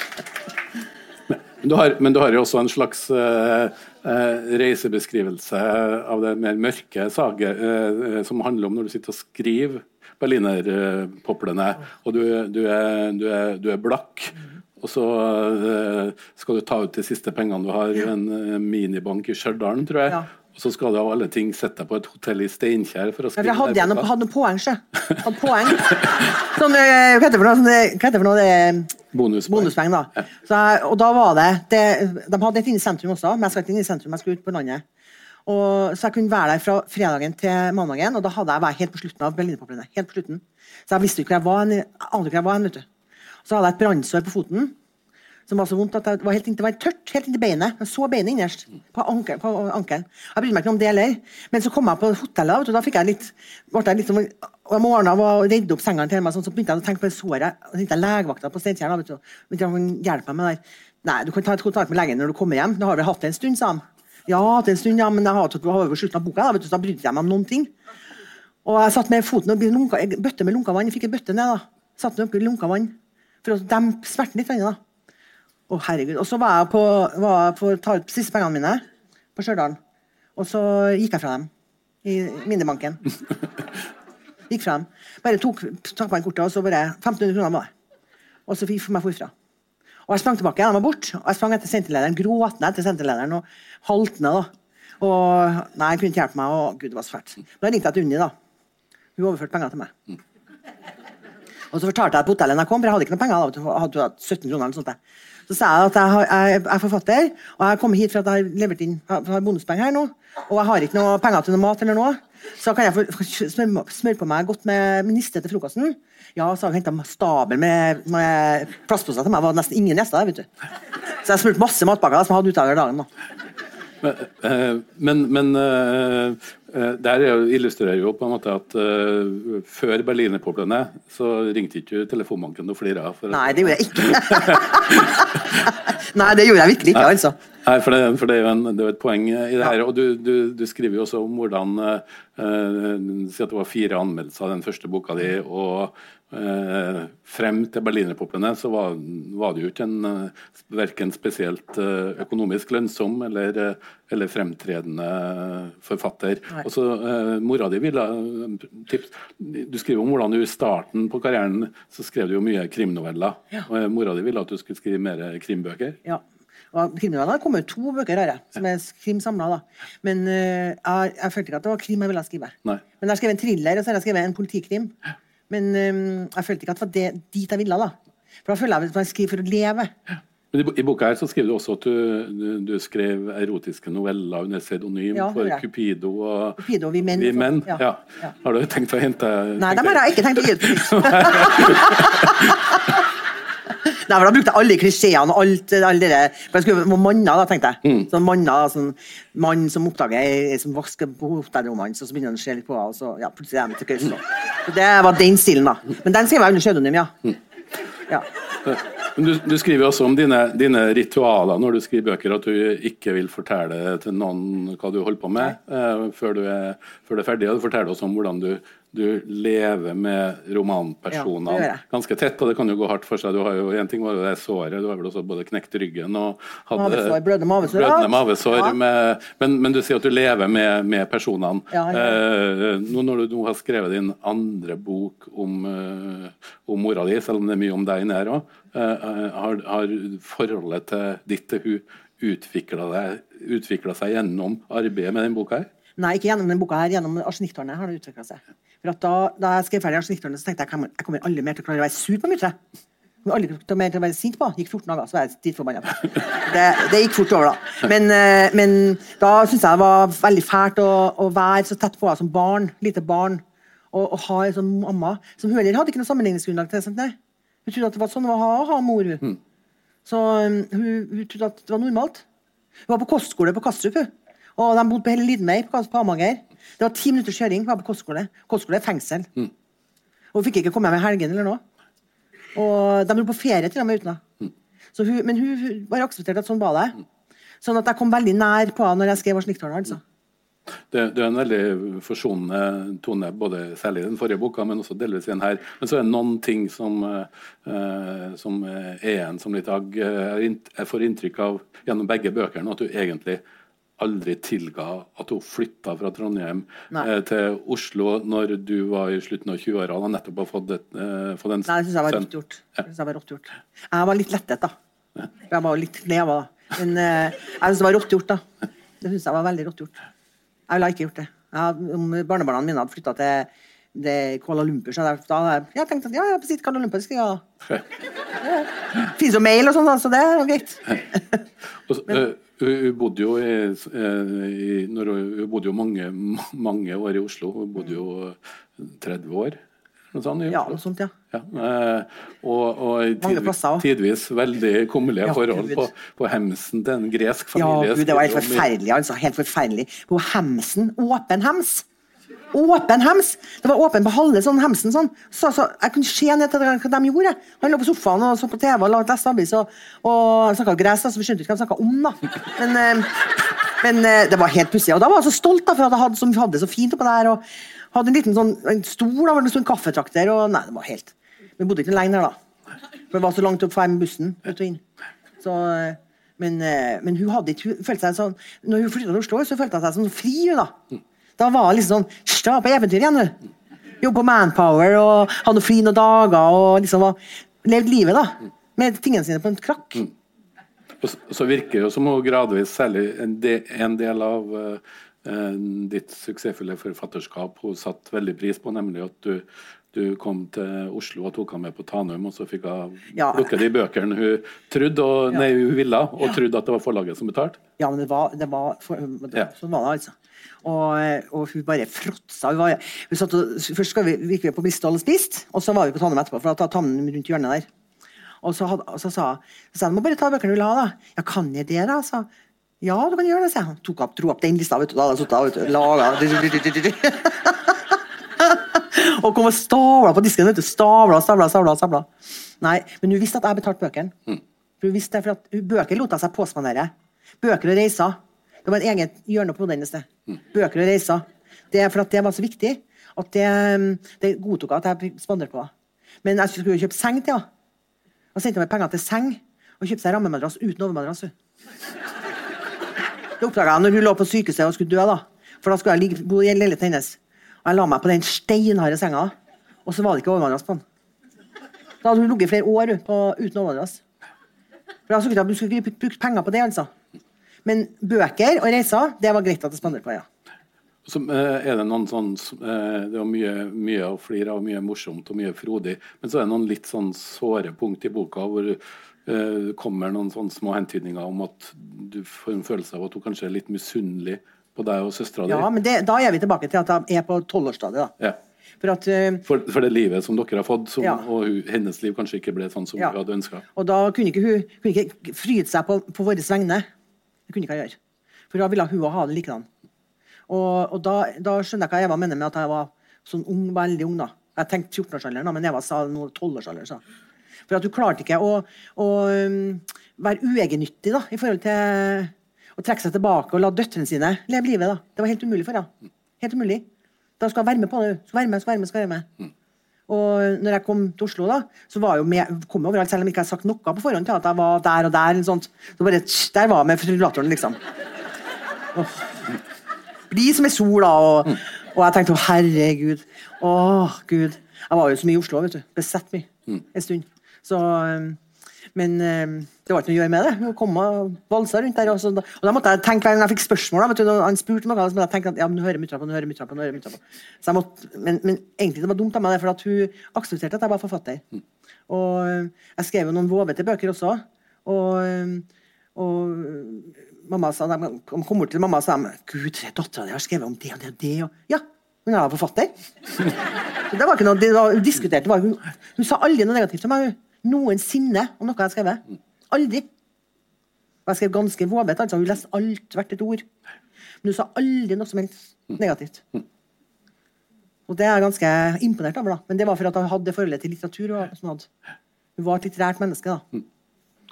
Du har, men du har jo også en slags uh, uh, reisebeskrivelse av det mer mørke saget uh, som handler om når du sitter og skriver berlinerpoplene, og du, du, er, du, er, du er blakk. Og så eh, skal du ta ut de siste pengene du har i en eh, minibank i Stjørdal, tror jeg. Ja. Og så skal du av alle ting sette deg på et hotell i Steinkjer for å skrive jeg hadde, jeg noe, boka. hadde noen poeng, sjø. Hadde poeng. Sånn, eh, hva heter det for noe? Sånn, eh, hva heter det for noe? Det, Bonuspoeng. bonuspoeng, da. Så, og da var det, det De hadde et inne i sentrum også, men jeg skal ikke inn i sentrum, jeg skal ut på landet. Og, så jeg kunne være der fra fredagen til mandagen, og da hadde jeg vært helt på slutten av Berlinerpoplene. Helt på slutten. Så jeg visste ikke hvor jeg var, jeg ante ikke hvor jeg var vet du. Så hadde jeg et brannsår på foten som var så vondt at det var helt inntil, var tørt helt inntil beinet. Jeg så beinet innerst på ankelen. Ankelen. Jeg brydde meg ikke om det heller. Men så kom jeg på hotellet, og da fikk jeg litt jeg litt og om morgenen og redde opp sengene til meg, sånn, så begynte jeg å tenke på det såret. Og så tenkte jeg legevakta på Steinkjer. du, han hjelpe meg med det. Nei, du kan ta et kontakt med legen når du kommer hjem. Da har vi hatt det en stund, sa han. Ja, hatt det en stund, ja, men jeg har jo av boka, da, du, så da brydde jeg meg om noen ting. Og jeg satt med foten og lunka, bøtte med lunka vann. Jeg fikk en bøtte ned, da. Satt oppi lunka vann for å dempe smerten litt. da. Å, herregud. Og så var jeg på, var jeg på ta ut siste pengene mine på Stjørdal. Og så gikk jeg fra dem i minnebanken. Gikk fra dem. Bare tok, tok meg kortet, og så bare 1500 kroner var det. Og så fikk jeg meg forfra. Og jeg sprang tilbake, Jeg var borte. Og jeg sprang etter senterlederen, gråtende etter senterlederen og haltende. da. Og nei, han kunne ikke hjelpe meg, og gud, det var så fælt. Da ringte jeg til Unni, da. Hun overførte penger til meg. Og så fortalte jeg på hotellet jeg kom, for jeg hadde ikke noe penger. da, Jeg hadde jo hatt 17 kroner eller sånt. Så sa jeg at jeg, har, jeg er forfatter, og jeg har kommet hit for at jeg har levert inn jeg har bonuspenger her nå. Og jeg har ikke noe penger til noe mat eller noe. Så kan jeg få smøre, smøre på meg godt med niste til frokosten. Ja, så har jeg henta stabel med, med plastposer til meg. Det var nesten ingen gjester der, vet du. Så jeg smurte masse matpakker som jeg hadde utover dagen. da. Men, eh, men, men eh, eh, der er illustrerer jo på en måte at uh, før berlinerpoplene så ringte ikke du telefonbanken og flira. Nei, det gjorde jeg ikke. Nei, det gjorde jeg virkelig ikke, altså. Nei, for det, for det er jo en, det er jo et poeng i det her. Og du, du, du skriver jo også om hvordan eh, eh, Si at det var fire anmeldelser av den første boka di, og eh, frem til berlinerpoplene så var, var det jo ikke en uh, verken spesielt eh, økonomisk lønnsom eller, eh, eller fremtredende forfatter. Og så eh, Mora di ville eh, tips, Du skriver om hvordan du i starten på karrieren så skrev du jo mye krimnoveller. Ja. Og, eh, Mora di ville at du skulle skrive mer krimbøker. Ja. Og Krimnoveller kommer jo to bøker her, jeg, som er krim samla. Men eh, jeg, jeg følte ikke at det var krim jeg ville skrive. Nei. Men jeg har skrevet en thriller og så har jeg skrevet en politikrim. Men um, jeg følte ikke at det var det, dit jeg ville. da. For da føler jeg at jeg skriver for å leve. Men i, boka her så skriver du også at du, du, skrev erotiske noveller under pseudonym Ja, for. Cupido og Cupido Vi Menn. Vi Menn. Ja. Ja. Ja. Har du tenkt å hente Nei, dem har jeg ikke tenkt å gi ut. Nei, for Da brukte jeg alle klisjeene og alt alle det. For jeg skulle manner, da, tenkte jeg. Sånn manner, sånn mann som oppdager ei som vasker på hotellrommene og så begynner han å se litt på henne, og så ja, plutselig er de til køys. Så Det var den stilen, da. Men den skrev jeg under pseudonym, ja. Ja. Men du, du skriver også om dine, dine, ritualer når du skriver bøker, at du ikke vil fortelle til noen hva du holder på med uh, før, du er, før, du er, ferdig. Og du forteller også om hvordan du, du lever med romanpersonene ja, ganske tett. Og det kan jo gå hardt for seg. Du har jo, En ting var jo det såret, du har vel også både knekt ryggen og hadde mavesår, blødende mavesår. Blødende mavesår ja. med, men, men, du sier at du lever med, med personene. Ja, eh, nå når du nå har skrevet din andre bok om, uh, om mora di, selv om det er mye om deg inni her òg, Eh, har, har, forholdet til ditt til hun utvikla seg gjennom arbeidet med den boka? her? Nei, ikke gjennom denne boka her, gjennom Arsenikktårnet har det utvikla seg. For da, da, jeg skrev ferdig Arsenikktårnet, så tenkte jeg at jeg kommer aldri mer til å klare å være sur på muttere. Aldri til mer til å være sint på. Gikk 14 dager, så var jeg dritforbanna. Det, det gikk fort over, da. Men, eh, men da syntes jeg det var veldig fælt å, å, være så tett på henne som barn. Lite barn. Og, og ha en sånn mamma som hun heller hadde ikke noe sammenligningsgrunnlag til. Sånn, hun trodde at det var sånn å ha, ha mor. Hun. Mm. Så um, hun, hun, trodde at det var normalt. Hun var på kostskole på Kastrup. Og de bodde på hele Lidmeir på, Amanger. Det var ti minutters kjøring. Var på kostskole. Kostskole er fengsel. Mm. Og hun fikk ikke komme hjem i helgen eller noe. Og de dro på ferie til og med uten henne. Mm. Men hun, bare aksepterte at sånn var det. Sånn at jeg kom veldig nær på henne når jeg skrev Sniktalen. Altså. Det, det, er en veldig forsonende tone, både særlig i den forrige boka, men også delvis i den her. Men så er det noen ting som, uh, som er en som litt agg. Jeg får inntrykk av gjennom begge bøkene at du egentlig aldri tilga at hun flytta fra Trondheim eh, til Oslo når du var i slutten av 20-åra og nettopp har fått, et, eh, fått en Nei, det syns jeg var rått gjort. Ja. Jeg, var gjort. jeg var litt lettet, da. Jeg var litt neva, da. Men eh, jeg syns det var rått gjort, da. Det syns jeg var veldig rått gjort. Jeg ville ikke gjort det. Jeg, om barnebarna mine hadde flytta til det Kuala Lumpur, så jeg, da jeg tenkt at ja, jeg sitter Kuala Lumpur, skal jeg ja. Fins jo mail og sånn, så det er greit. Men, hun bodde jo i, når hun bodde jo mange, mange år i Oslo. Hun bodde jo 30 år. Noe sånt, ja, noe sånt, ja. ja. Eh, og, og tidvis, tidvis, veldig kummerlige ja, forhold på, på, hemsen til en gresk familie. Ja, Gud, det var helt forferdelig. altså, helt forferdelig. På hemsen, åpen hems. Åpen hems! Det var åpen på halve sånn hemsen. sånn. Så, så, jeg kunne se ned til hva de gjorde. Han lå på sofaen og så på TV og leste avis og, og snakka gress, så vi skjønte ikke hva de snakka om. da. Men, eh, men eh, det var helt pussig. Og da var jeg så stolt da, for at jeg hadde, som hadde det så fint oppå der. og hadde en liten sånn, en stol sto en kaffetrakter. og Nei, det var helt Vi bodde ikke lenger da. For det var så langt opp fra bussen. ut og inn. Så, men, eh, men, hun hadde ikke, hun følte seg sånn når hun flytta til Oslo, så følte hun seg sånn fri. Da Da var det liksom sånn Stå på eventyr igjen, du. Jobbe på Manpower og ha noen fri noen dager. og liksom var, levde livet, da. Med tingene sine på en krakk. Mm. Og så virker det jo som hun gradvis, særlig en del, av uh, ditt suksessfulle forfatterskap hun satte veldig pris på, nemlig at du, du kom til Oslo og tok henne med på Tanum, og så fikk hun ja. plukke de bøkene hun trodde, og, ja. nei, hun ville, og ja. trodde at det var forlaget som betalte. Ja, men det var, det var for, det, sånn var det, altså. Og, og hun bare fråtsa. Hun var, hun satt og, først vi, gikk vi på Bristol og spiste, og så var vi på Tanum etterpå, for da Tanum rundt hjørnet der. Og så, had, og så sa hun må bare ta bøkene du vil ha. da. Ja, kan jeg det, da? sa ja, du kan gjøre det, sa han. Tok opp, dro opp den lista, vet du. Da hadde jeg sittet laga Og kom og stavla på disken. vet du. Stavla, stavla, stavla. stavla. Nei, men hun visste at jeg betalte bøkene. Mm. For hun visste, for at Bøker lot hun seg påspandere. Bøker og reiser. Det var en eget hjørne på hodet hennes. Mm. Bøker og reiser. Det er for at det var så viktig at det, det godtok at jeg spanderte på henne. Men jeg skulle kjøpe seng til henne. Og sendte meg penger til seng. Og kjøpte seg rammemadrass uten overmadrass. Det oppdaga jeg når hun lå på sykehuset og skulle dø. da. For da skulle jeg ligge, bo i leiligheten hennes. Og jeg la meg på den steinharde senga, og så var det ikke overmadrass på den. Da hadde hun ligget flere år på, uten overmadrass. For da skulle skulle brukt penger på det, altså. Men bøker og reiser, det var greit at det spanderte på, ja. Så eh, er Det noen sånn, eh, det var mye, mye å flire av, mye morsomt og mye frodig. Men så er det noen litt sånn såre punkt i boka hvor eh, kommer noen sånne små hentydninger om at du får en følelse av at hun kanskje er litt misunnelig på deg og søstera di. Ja, men det, da er vi tilbake til at jeg er på tolvårsstadiet. Ja. For, at, uh, for, for, det livet som dere har fått, som, ja. og hennes liv kanskje ikke ble sånn som ja. hun hadde ønska. Og da kunne ikke hun kunne ikke fryde seg på, på våre vegne. Det kunne ikke jeg gjøre. For da ville hun ha det likedan. Og, og da, da, skjønner jeg hva Eva mener med at jeg var sånn ung, veldig ung. da. Jeg tenkte 14-årsalderen, men Eva sa 12-årsalderen. For at hun klarte ikke å, å um, være uegennyttig da, i forhold til å trekke seg tilbake og la døtrene sine leve livet. da. Det var helt umulig for henne. Helt umulig. Da skal hun være med på det. Skal være med, skal være med, skal være med. Og når jeg kom til Oslo, da, så var jeg jo med, kom jeg overalt, selv om jeg ikke hadde sagt noe på forhånd til at jeg var der og der. eller sånt. Så bare, tsk, der var jeg med rullatoren, liksom. Åh. Blid som ei sol, da. Og, og jeg tenkte å, herregud. Å, Gud. Jeg var jo så mye i Oslo, vet du. Besett mye en stund. Så, men det var ikke noe å gjøre med det. Hun kom og valsa rundt der. Og, så, og da måtte jeg tenke hver gang jeg fikk spørsmål, du, han spurte meg, så måtte jeg tenke at ja, men nå hører mutter'n på, nå hører mutter'n på. nå hører på. Så jeg måtte, men, men egentlig det var dumt av meg, det, for at hun aksepterte at jeg var forfatter. Og um, jeg skrev jo noen vovete bøker også. Og, um, og mamma sa, de kom bort til mamma og sa Gud, dattera di har skrevet om det og det og det. Og, ja, hun er forfatter. Så det var ikke noe, det var, hun diskuterte, det var, hun, hun sa aldri noe negativt om meg. Noensinne om noe jeg har skrevet. Aldri. Og jeg skrev ganske våvet. altså Hun leste alt, hvert et ord. Men hun sa aldri noe som helst negativt. Og det er jeg ganske imponert over. da. Men det var for at hun hadde det forholdet til litteratur. Og sånn hadde. Hun var et litterært menneske. da.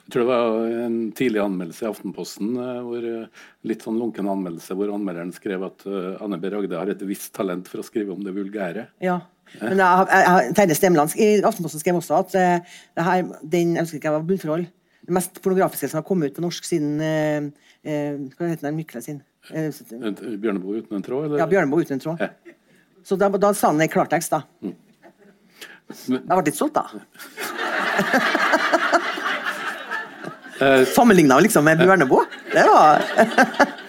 Jeg tror det var en tidlig anmeldelse i Aftenposten, eh, hvor, eh, litt sånn lunken anmeldelse, hvor anmelderen skrev at uh, Anne B. Ragde har et visst talent for å skrive om det vulgære. Ja. Men jeg, jeg, jeg, Terje Stemland i Aftenposten skrev også at eh, det her, den jeg husker ikke, jeg var bunnforhold. Det mest pornografiske som har kommet ut på norsk siden eh, eh, Hva heter den Mykle sin? Eh, Bjørneboe uten en tråd, eller? ja, Bjørneboe uten en tråd. Ja. Så da, da sa han det i klartekst, da. Jeg ble litt stolt, da. Sammenligna liksom med Bjørneboe. Det var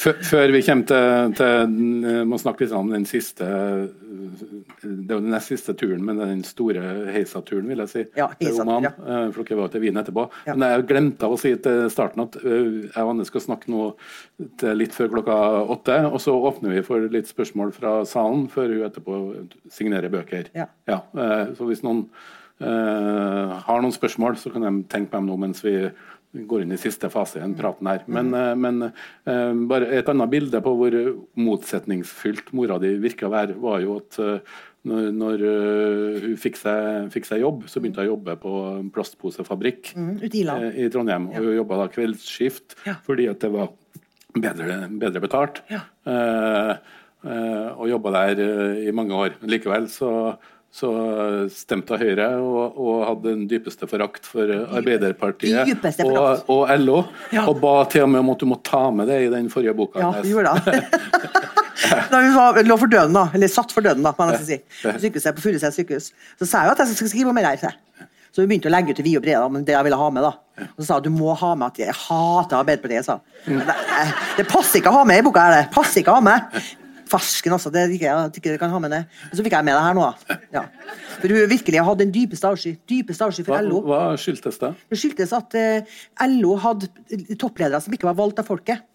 Før, vi kommer til, til Må snakke litt om den siste Det var den nest siste turen, men den store Heisa-turen, vil jeg si. Ja, Oman, ja. eh, For dere var til Wien etterpå. Ja. Men jeg glemte å si til starten at eh, jeg og Anne skal snakke nå til litt før klokka åtte. Og så åpner vi for litt spørsmål fra salen før hun etterpå signerer bøker. Ja. ja. så hvis noen uh, har noen spørsmål, så kan de tenke på dem nå mens vi går inn i siste fase i den praten her. Men, eh, men eh, bare et annet bilde på hvor motsetningsfylt mora di virka å være, var jo at eh, når, når uh, hun fikk seg, fikk seg jobb, så begynte hun å jobbe på plastposefabrikk mm, i i Trondheim. Og hun jobba da kveldsskift Ja. fordi at det var bedre, bedre betalt. Ja. Og jobba der i mange år. Likevel så, så stemte Høyre og, og hadde den dypeste forakt for eh, Arbeiderpartiet Dypeste og, forakt. og LO. Ja. Og ba til og med om at du må ta med det i den forrige boka. Ja, hennes. vi gjorde det. da hun var, lå for døden, da, eller satt for døden, da, jeg nesten si. På sykehuset på Furuset sykehus. Så sa jeg jo at jeg skulle skrive om det her. Så vi begynte å legge ut til vide og brede om det jeg ville ha med. da. Og så sa hun du må ha med at jeg hater Arbeiderpartiet. sa. Det, det passer ikke å ha med i boka. her, det. Passer ikke å ha med. Farsken altså. det ikke, jeg ikke kan ha med det. Men så fikk jeg med det her nå. da. Ja. For hun virkelig hadde den dypeste avsky. Dypeste avsky for Hva, LO. hva skyldtes det? Det skyldtes at uh, LO hadde toppledere som ikke var valgt av folket.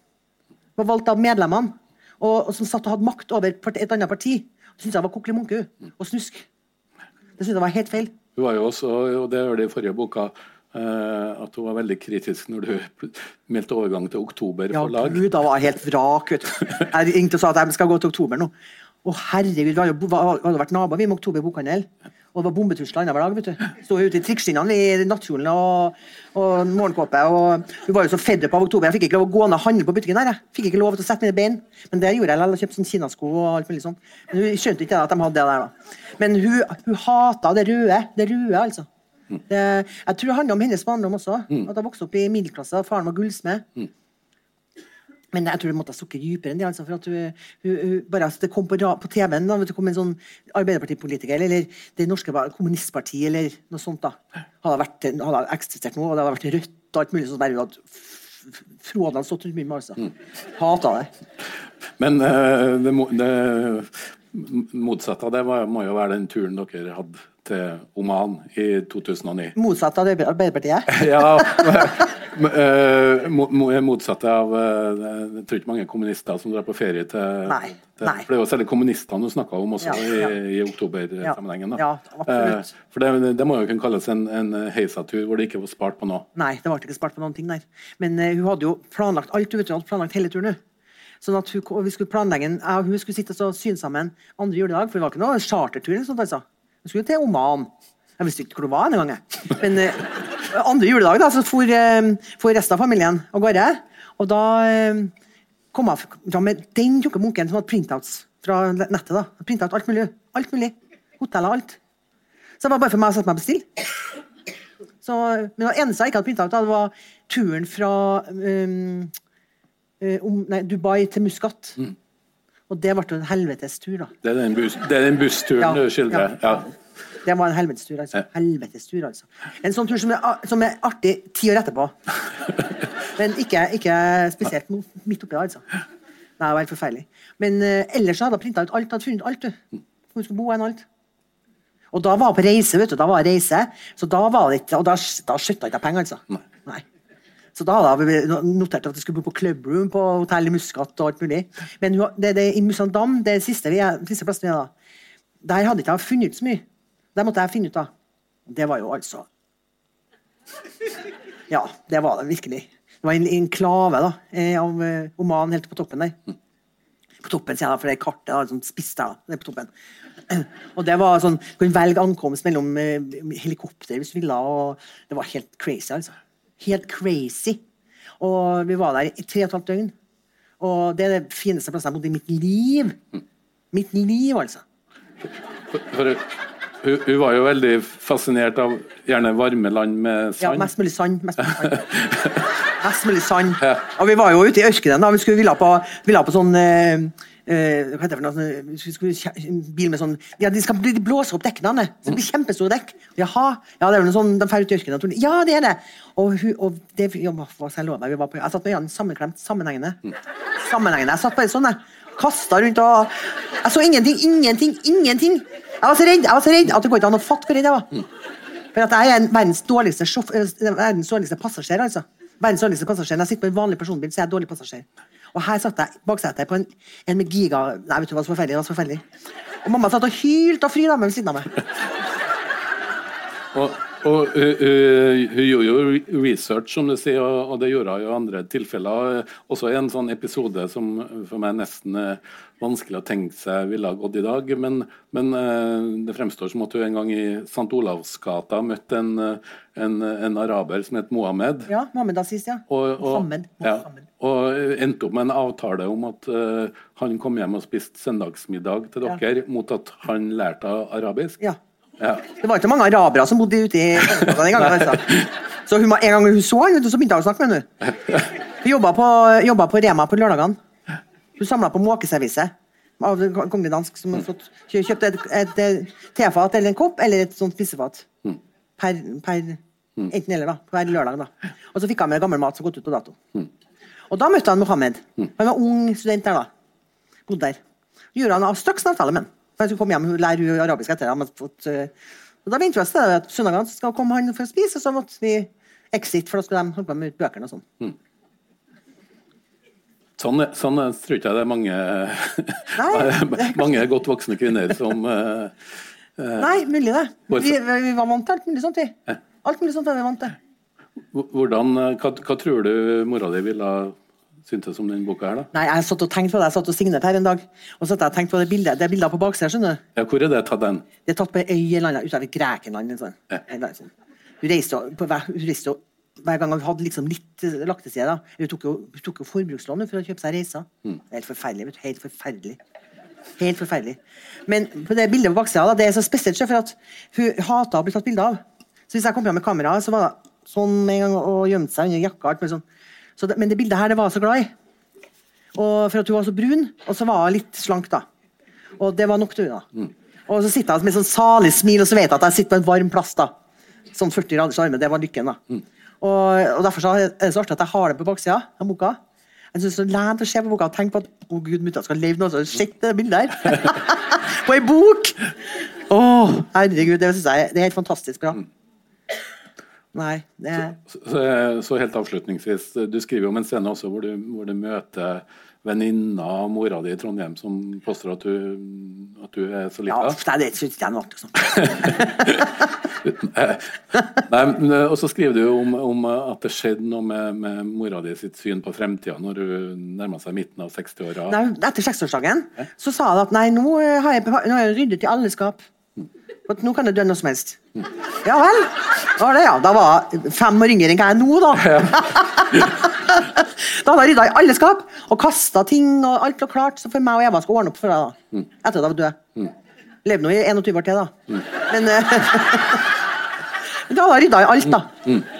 Var valgt av medlemmene. Og, og som satt og hadde makt over et annet parti. Det syntes jeg var kokkelig munke og snusk. Det syntes jeg var helt feil. Hun var jo også, og det gjør det i forrige boka, eh, at hun var veldig kritisk når du meldte overgang til oktober Ja, forlag. Gud, da var jeg helt vrak. vet du. Jeg ringte og sa at jeg skal gå til oktober nå. Å herregud, Vi hadde vært naboer vi med Oktober bokhandel. Og det var bombetrusler annenhver dag. vet du. Sto ute i trikkskinnene i nattkjolen og, og morgenkåpe. og Hun var jo så fedd på av oktober. Jeg fikk ikke lov å gå ned og handle på butikken der. Jeg fikk ikke lov til å sette mine bein. Men det gjorde jeg. Jeg kjøpte sånn kinasko og alt mulig sånn. Men hun skjønte ikke at de hadde det der. da. Men hun, hun hata det røde. Det røde, altså. Det, jeg tror det handler om hennes barndom også. At hun vokste opp i middelklasse. Faren var gullsmed. Men jeg tror det måtte ha stukket dypere enn det. Altså, for at hun, hun, hun, bare at det kom på, på TV-en da, vet du, kom en sånn Arbeiderpartipolitiker eller, eller Det norske kommunistpartiet eller noe sånt. da, Hadde vært, hadde eksistert noe, og det hadde vært rødt og alt mulig sånn der hun hadde f- f- hadde stått rundt munnen. Altså. Hata det. Men uh, det, det motsatte av det var, må jo være den turen dere hadde til Oman i 2009. Motsatt av Arbeiderpartiet. Ja, eh, mo- mo- motsatte av eh, Jeg tror ikke mange kommunister som drar på ferie til, Nei, til nei. For det er jo særlig kommunistene du snakka om også Ja, ja. i, i oktobersammenhengen. Ja. Eh, for det, det må jo kunne kalles en, en heisatur hvor det ikke var spart på noe. Nei, det ble ikke spart på noen ting der. Men uh, hun hadde jo planlagt alt. Hun hadde planlagt hele turen. Sånn at hun, vi skulle planlegge Hun skulle sitte og syne sammen andre juledag, for det var ikke noe chartertur. sånt, altså. Hun skulle til Oman. Jeg visste ikke hvor det var engang. Men eh, andre juledag da, så for, eh, for resten av familien av gårde. Og da eh, kom jeg fram med den tjukke munken som hadde printouts fra nettet. da. Printout alt mulig. Alt mulig. Hoteller, alt. Så det var bare for meg å sette meg og bestille. Så, men det eneste jeg ikke hadde printa ut, det var turen fra um, um, nei, Dubai til Muscat. Og det ble jo en helvetes tur, da. Det er den, bus det er den bussturen du skildrer? ja. Det var en helvetes tur, altså. Helvetes tur, altså. En sånn tur som er, som er artig ti år etterpå. Men ikke, ikke spesielt midt oppi der, altså. Det var helt forferdelig. Men uh, ellers hadde jeg printa ut alt. Hadde funnet alt, du. Hvor skulle bo hen, alt. Og da var jeg på reise, vet du. Da var jeg reise, så da var det ikke Og da, da skjøtta ikke penger, altså. Nei. Så da hadde jeg notert at jeg skulle bo på clubroom på hotell i Muscat og alt mulig. Men det, det, i Musandam, det siste, vi siste plassen vi er da, der hadde ikke jeg funnet ut så mye. Der måtte jeg finne ut, da. Det var jo altså Ja, det var det virkelig. Det var en enklave da, eh, av eh, Oman helt på toppen der. På toppen, sier jeg da, for det er kartet da, som spiste jeg. På toppen. Og det var sånn, Du kunne velge ankomst mellom eh, helikopter hvis du ville. og Det var helt crazy, altså. Helt crazy. Og vi var der i tre og et halvt døgn. Og det er det fineste plassen jeg har bodd i mitt liv. Mitt liv, altså. For, for, hun, hun var jo veldig fascinert av gjerne varme land med sand. Ja, mest mulig sand. Mest mulig sand. mest mulig sand. Ja. Og vi var jo ute i ørkenen. da, Vi skulle ville på, ville på sånn eh, eh, Hva heter det for noe? sånn, kjæ- en bil med sånn Ja, de skal de blåser opp dekkene. Så det blir kjempestore dekk. Jaha. Ja, det er vel noe sånn, de drar ut i ørkenen. Ja, det er det. Og, og det ja, hva skal jeg love deg? Jeg satt med øynene sammenklemt, sammenhengende. Sammenhengende. Jeg satt bare sånn, jeg. Kasta rundt og Jeg så ingenting, ingenting, ingenting. Jeg var så redd jeg var så redd at det går ikke an å fatte hvor redd jeg var. For at jeg er verdens dårligste, sjoff, eh, verdens dårligste passasjer, altså. Verdens dårligste passasjer. Når jeg sitter på en vanlig personbil, så er jeg dårlig passasjer. Og her satt jeg baksetet på en, en med giga Nei, vet du hva, som var forferdelig. var forferdelig. Og mamma satt og hylte og frida ved siden av meg. Og, og hun, uh, hun gjorde jo research, som du sier, og, det gjorde hun i andre tilfeller. Også i en sånn episode som for meg nesten er vanskelig å tenke seg ville ha gått i dag. Men, men uh, det fremstår som at hun en gang i St. Olavsgata møtte en, en, en araber som het Mohammed. Ja, Mohammed Aziz, ja. Og, og, Mohammed. ja, og endte opp med en avtale om at han kom hjem og spiste søndagsmiddag til Ja. dere, mot at han lærte arabisk. Ja. Ja. Det var ikke mange arabere som bodde ute i Canada den gangen. Altså. Så hun, en gang hun så han, så begynte hun å snakke med henne. Hun jobba på, jobba på Rema på lørdagene. Hun samla på måkeservise av kongelig dansk som fått kjøpte et, et, et tefat eller en kopp eller et sånt spisefat. Per, per Enten eller, da. Hver lørdag. da. Og så fikk han med gammel mat som gått ut på dato. Og da møtte han Mohammed. Han var ung student der, da. Bodde der. Gjorde han straks en avtale med han. For jeg skulle komme hjem og lære hun arabisk etter. ham. eh, og da begynte vi å stedet at søndagene skal komme han for å spise, og så måtte vi exit, for da skulle de holde på med bøkene og sånn. Sånn, er- sånn er- tror ikke jeg det er mange, mange godt voksne kvinner som uh, Nei, mulig det. Vi, vi var vant til alt mulig sånt, vi. Alt mulig sånt var vi vant til. hvordan, hva, hva tror du mora di ville ha syntes om denne boka her, da? Nei, jeg satt og tenkte på det. Jeg satt og signerte her en dag. Og satt jeg og tenkte på det bildet. Det er bilder på baksida, skjønner du. Ja, hvor er det tatt den? Det er tatt på ei øy eller annet utover Grekenland. Sånn. Ja. Eller sånn. Hun reiste jo hver, gang hun hadde liksom litt eh, lagt til side. da. Hun tok jo, hun tok jo forbrukslån for å kjøpe seg reiser. Er Helt forferdelig. vet du. Helt forferdelig. Helt forferdelig. Men på det bildet på baksida, da, det er så spesielt, for at hun hata å bli tatt bilde av. Så hvis jeg kom fram med kamera, så var det sånn med en gang og gjemte seg under jakka. alt med sånn. Så det, men det bildet her det var jeg så glad i. Og for at hun var så brun, og så var hun litt slank, da. Og det var nok til henne. da. Og så sitter jeg med sånn salig smil, og så vet jeg at jeg sitter på en varm plass. da. Sånn 40 graders varme. Det var lykken, da. Og, og derfor så er det så artig at jeg har det på baksida av boka. Jeg synes det er så lent å se på boka og tenke på at å gud, mutta skal leve noe så Sjekk det bildet her! på ei bok! Å, herregud, det synes jeg det er helt fantastisk bra. Nei, det så, Så, så helt avslutningsvis, du skriver om en scene også hvor du, hvor du møter venninna og mora di i Trondheim som påstår at du, at du er så lita. Ja, det syns jeg er noe. Sånn. Nei, eh, og så skriver du om, om at det skjedde noe med, med mora di sitt syn på fremtida når hun nærma seg midten av 60-åra. Nei, etter seksårsdagen så sa hun at nei, nå har jeg, nå har jeg ryddet i alle skap. At nå kan jeg dø når som helst. Ja vel. Da var det, ja. Da var jeg fem år yngre enn jeg er nå, da. da hadde jeg rydda i alle skap og kasta ting, og alt var klart. Så for meg og Eva skal ordne opp for deg, da. Etter at jeg var død. Levde nå i 21 år til, da. Men eh, men da hadde jeg rydda i alt, da.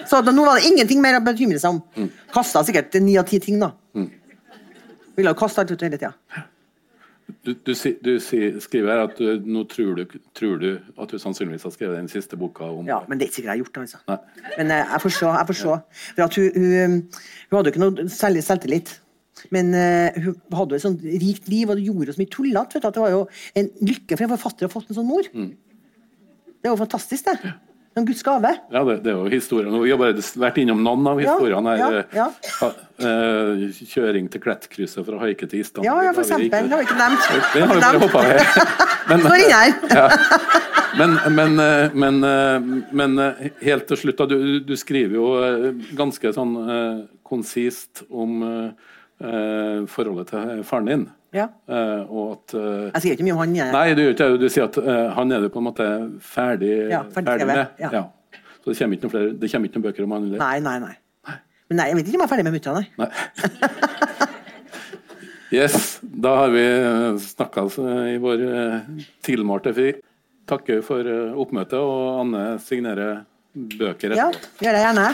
Så da, nå var det ingenting mer å bekymre seg om. Kasta sikkert ni av ti ting, da. Ville jo kaste alt ut hele tida. Du, du, du skriver her at du, nå tror du, tror du at du sannsynligvis har skrevet den siste boka om Ja, men det er ikke sikkert jeg har gjort det, altså. Nei. Men eh, jeg får se. Jeg får se. For hun, hun, hun hadde jo ikke noe særlig selvtillit. Men uh, hun hadde jo et sånt rikt liv, og det gjorde så mye tullete. Det var jo en lykke for en forfatter å ha fått en sånn mor. Det er jo fantastisk, det. En Guds gave. Ja, det, det er jo historien. Vi har bare vært innom noen av historiene her. ja, ja. Eh, kjøring til Klettkrysset fra Haike til Istanbul. Ja, ja, for eksempel. Det har vi ikke nevnt. Den har vi bare hoppa over. Men, men, men, eh, men, eh, men helt til slutt. Du, du skriver jo ganske sånn konsist om forholdet til faren din. Ja. Eh, og at eh, Jeg sier ikke mye om han. Jeg. Nei, du gjør ikke det. Du sier at eh, han er du på en måte ferdig, Ja, ferdig ferdig med. Ja. ja. Så det kommer ikke noen flere, det kommer ikke noen bøker om han? Eller? Nei, nei, nei. Men nei, jeg vet ikke om jeg er ferdig med mutter'n, nei. Nei. Yes, da har vi snakka i vår eh, tilmålte fri. Takker for eh, oppmøtet, og Anne signerer bøker. Ja, gjør det gjerne.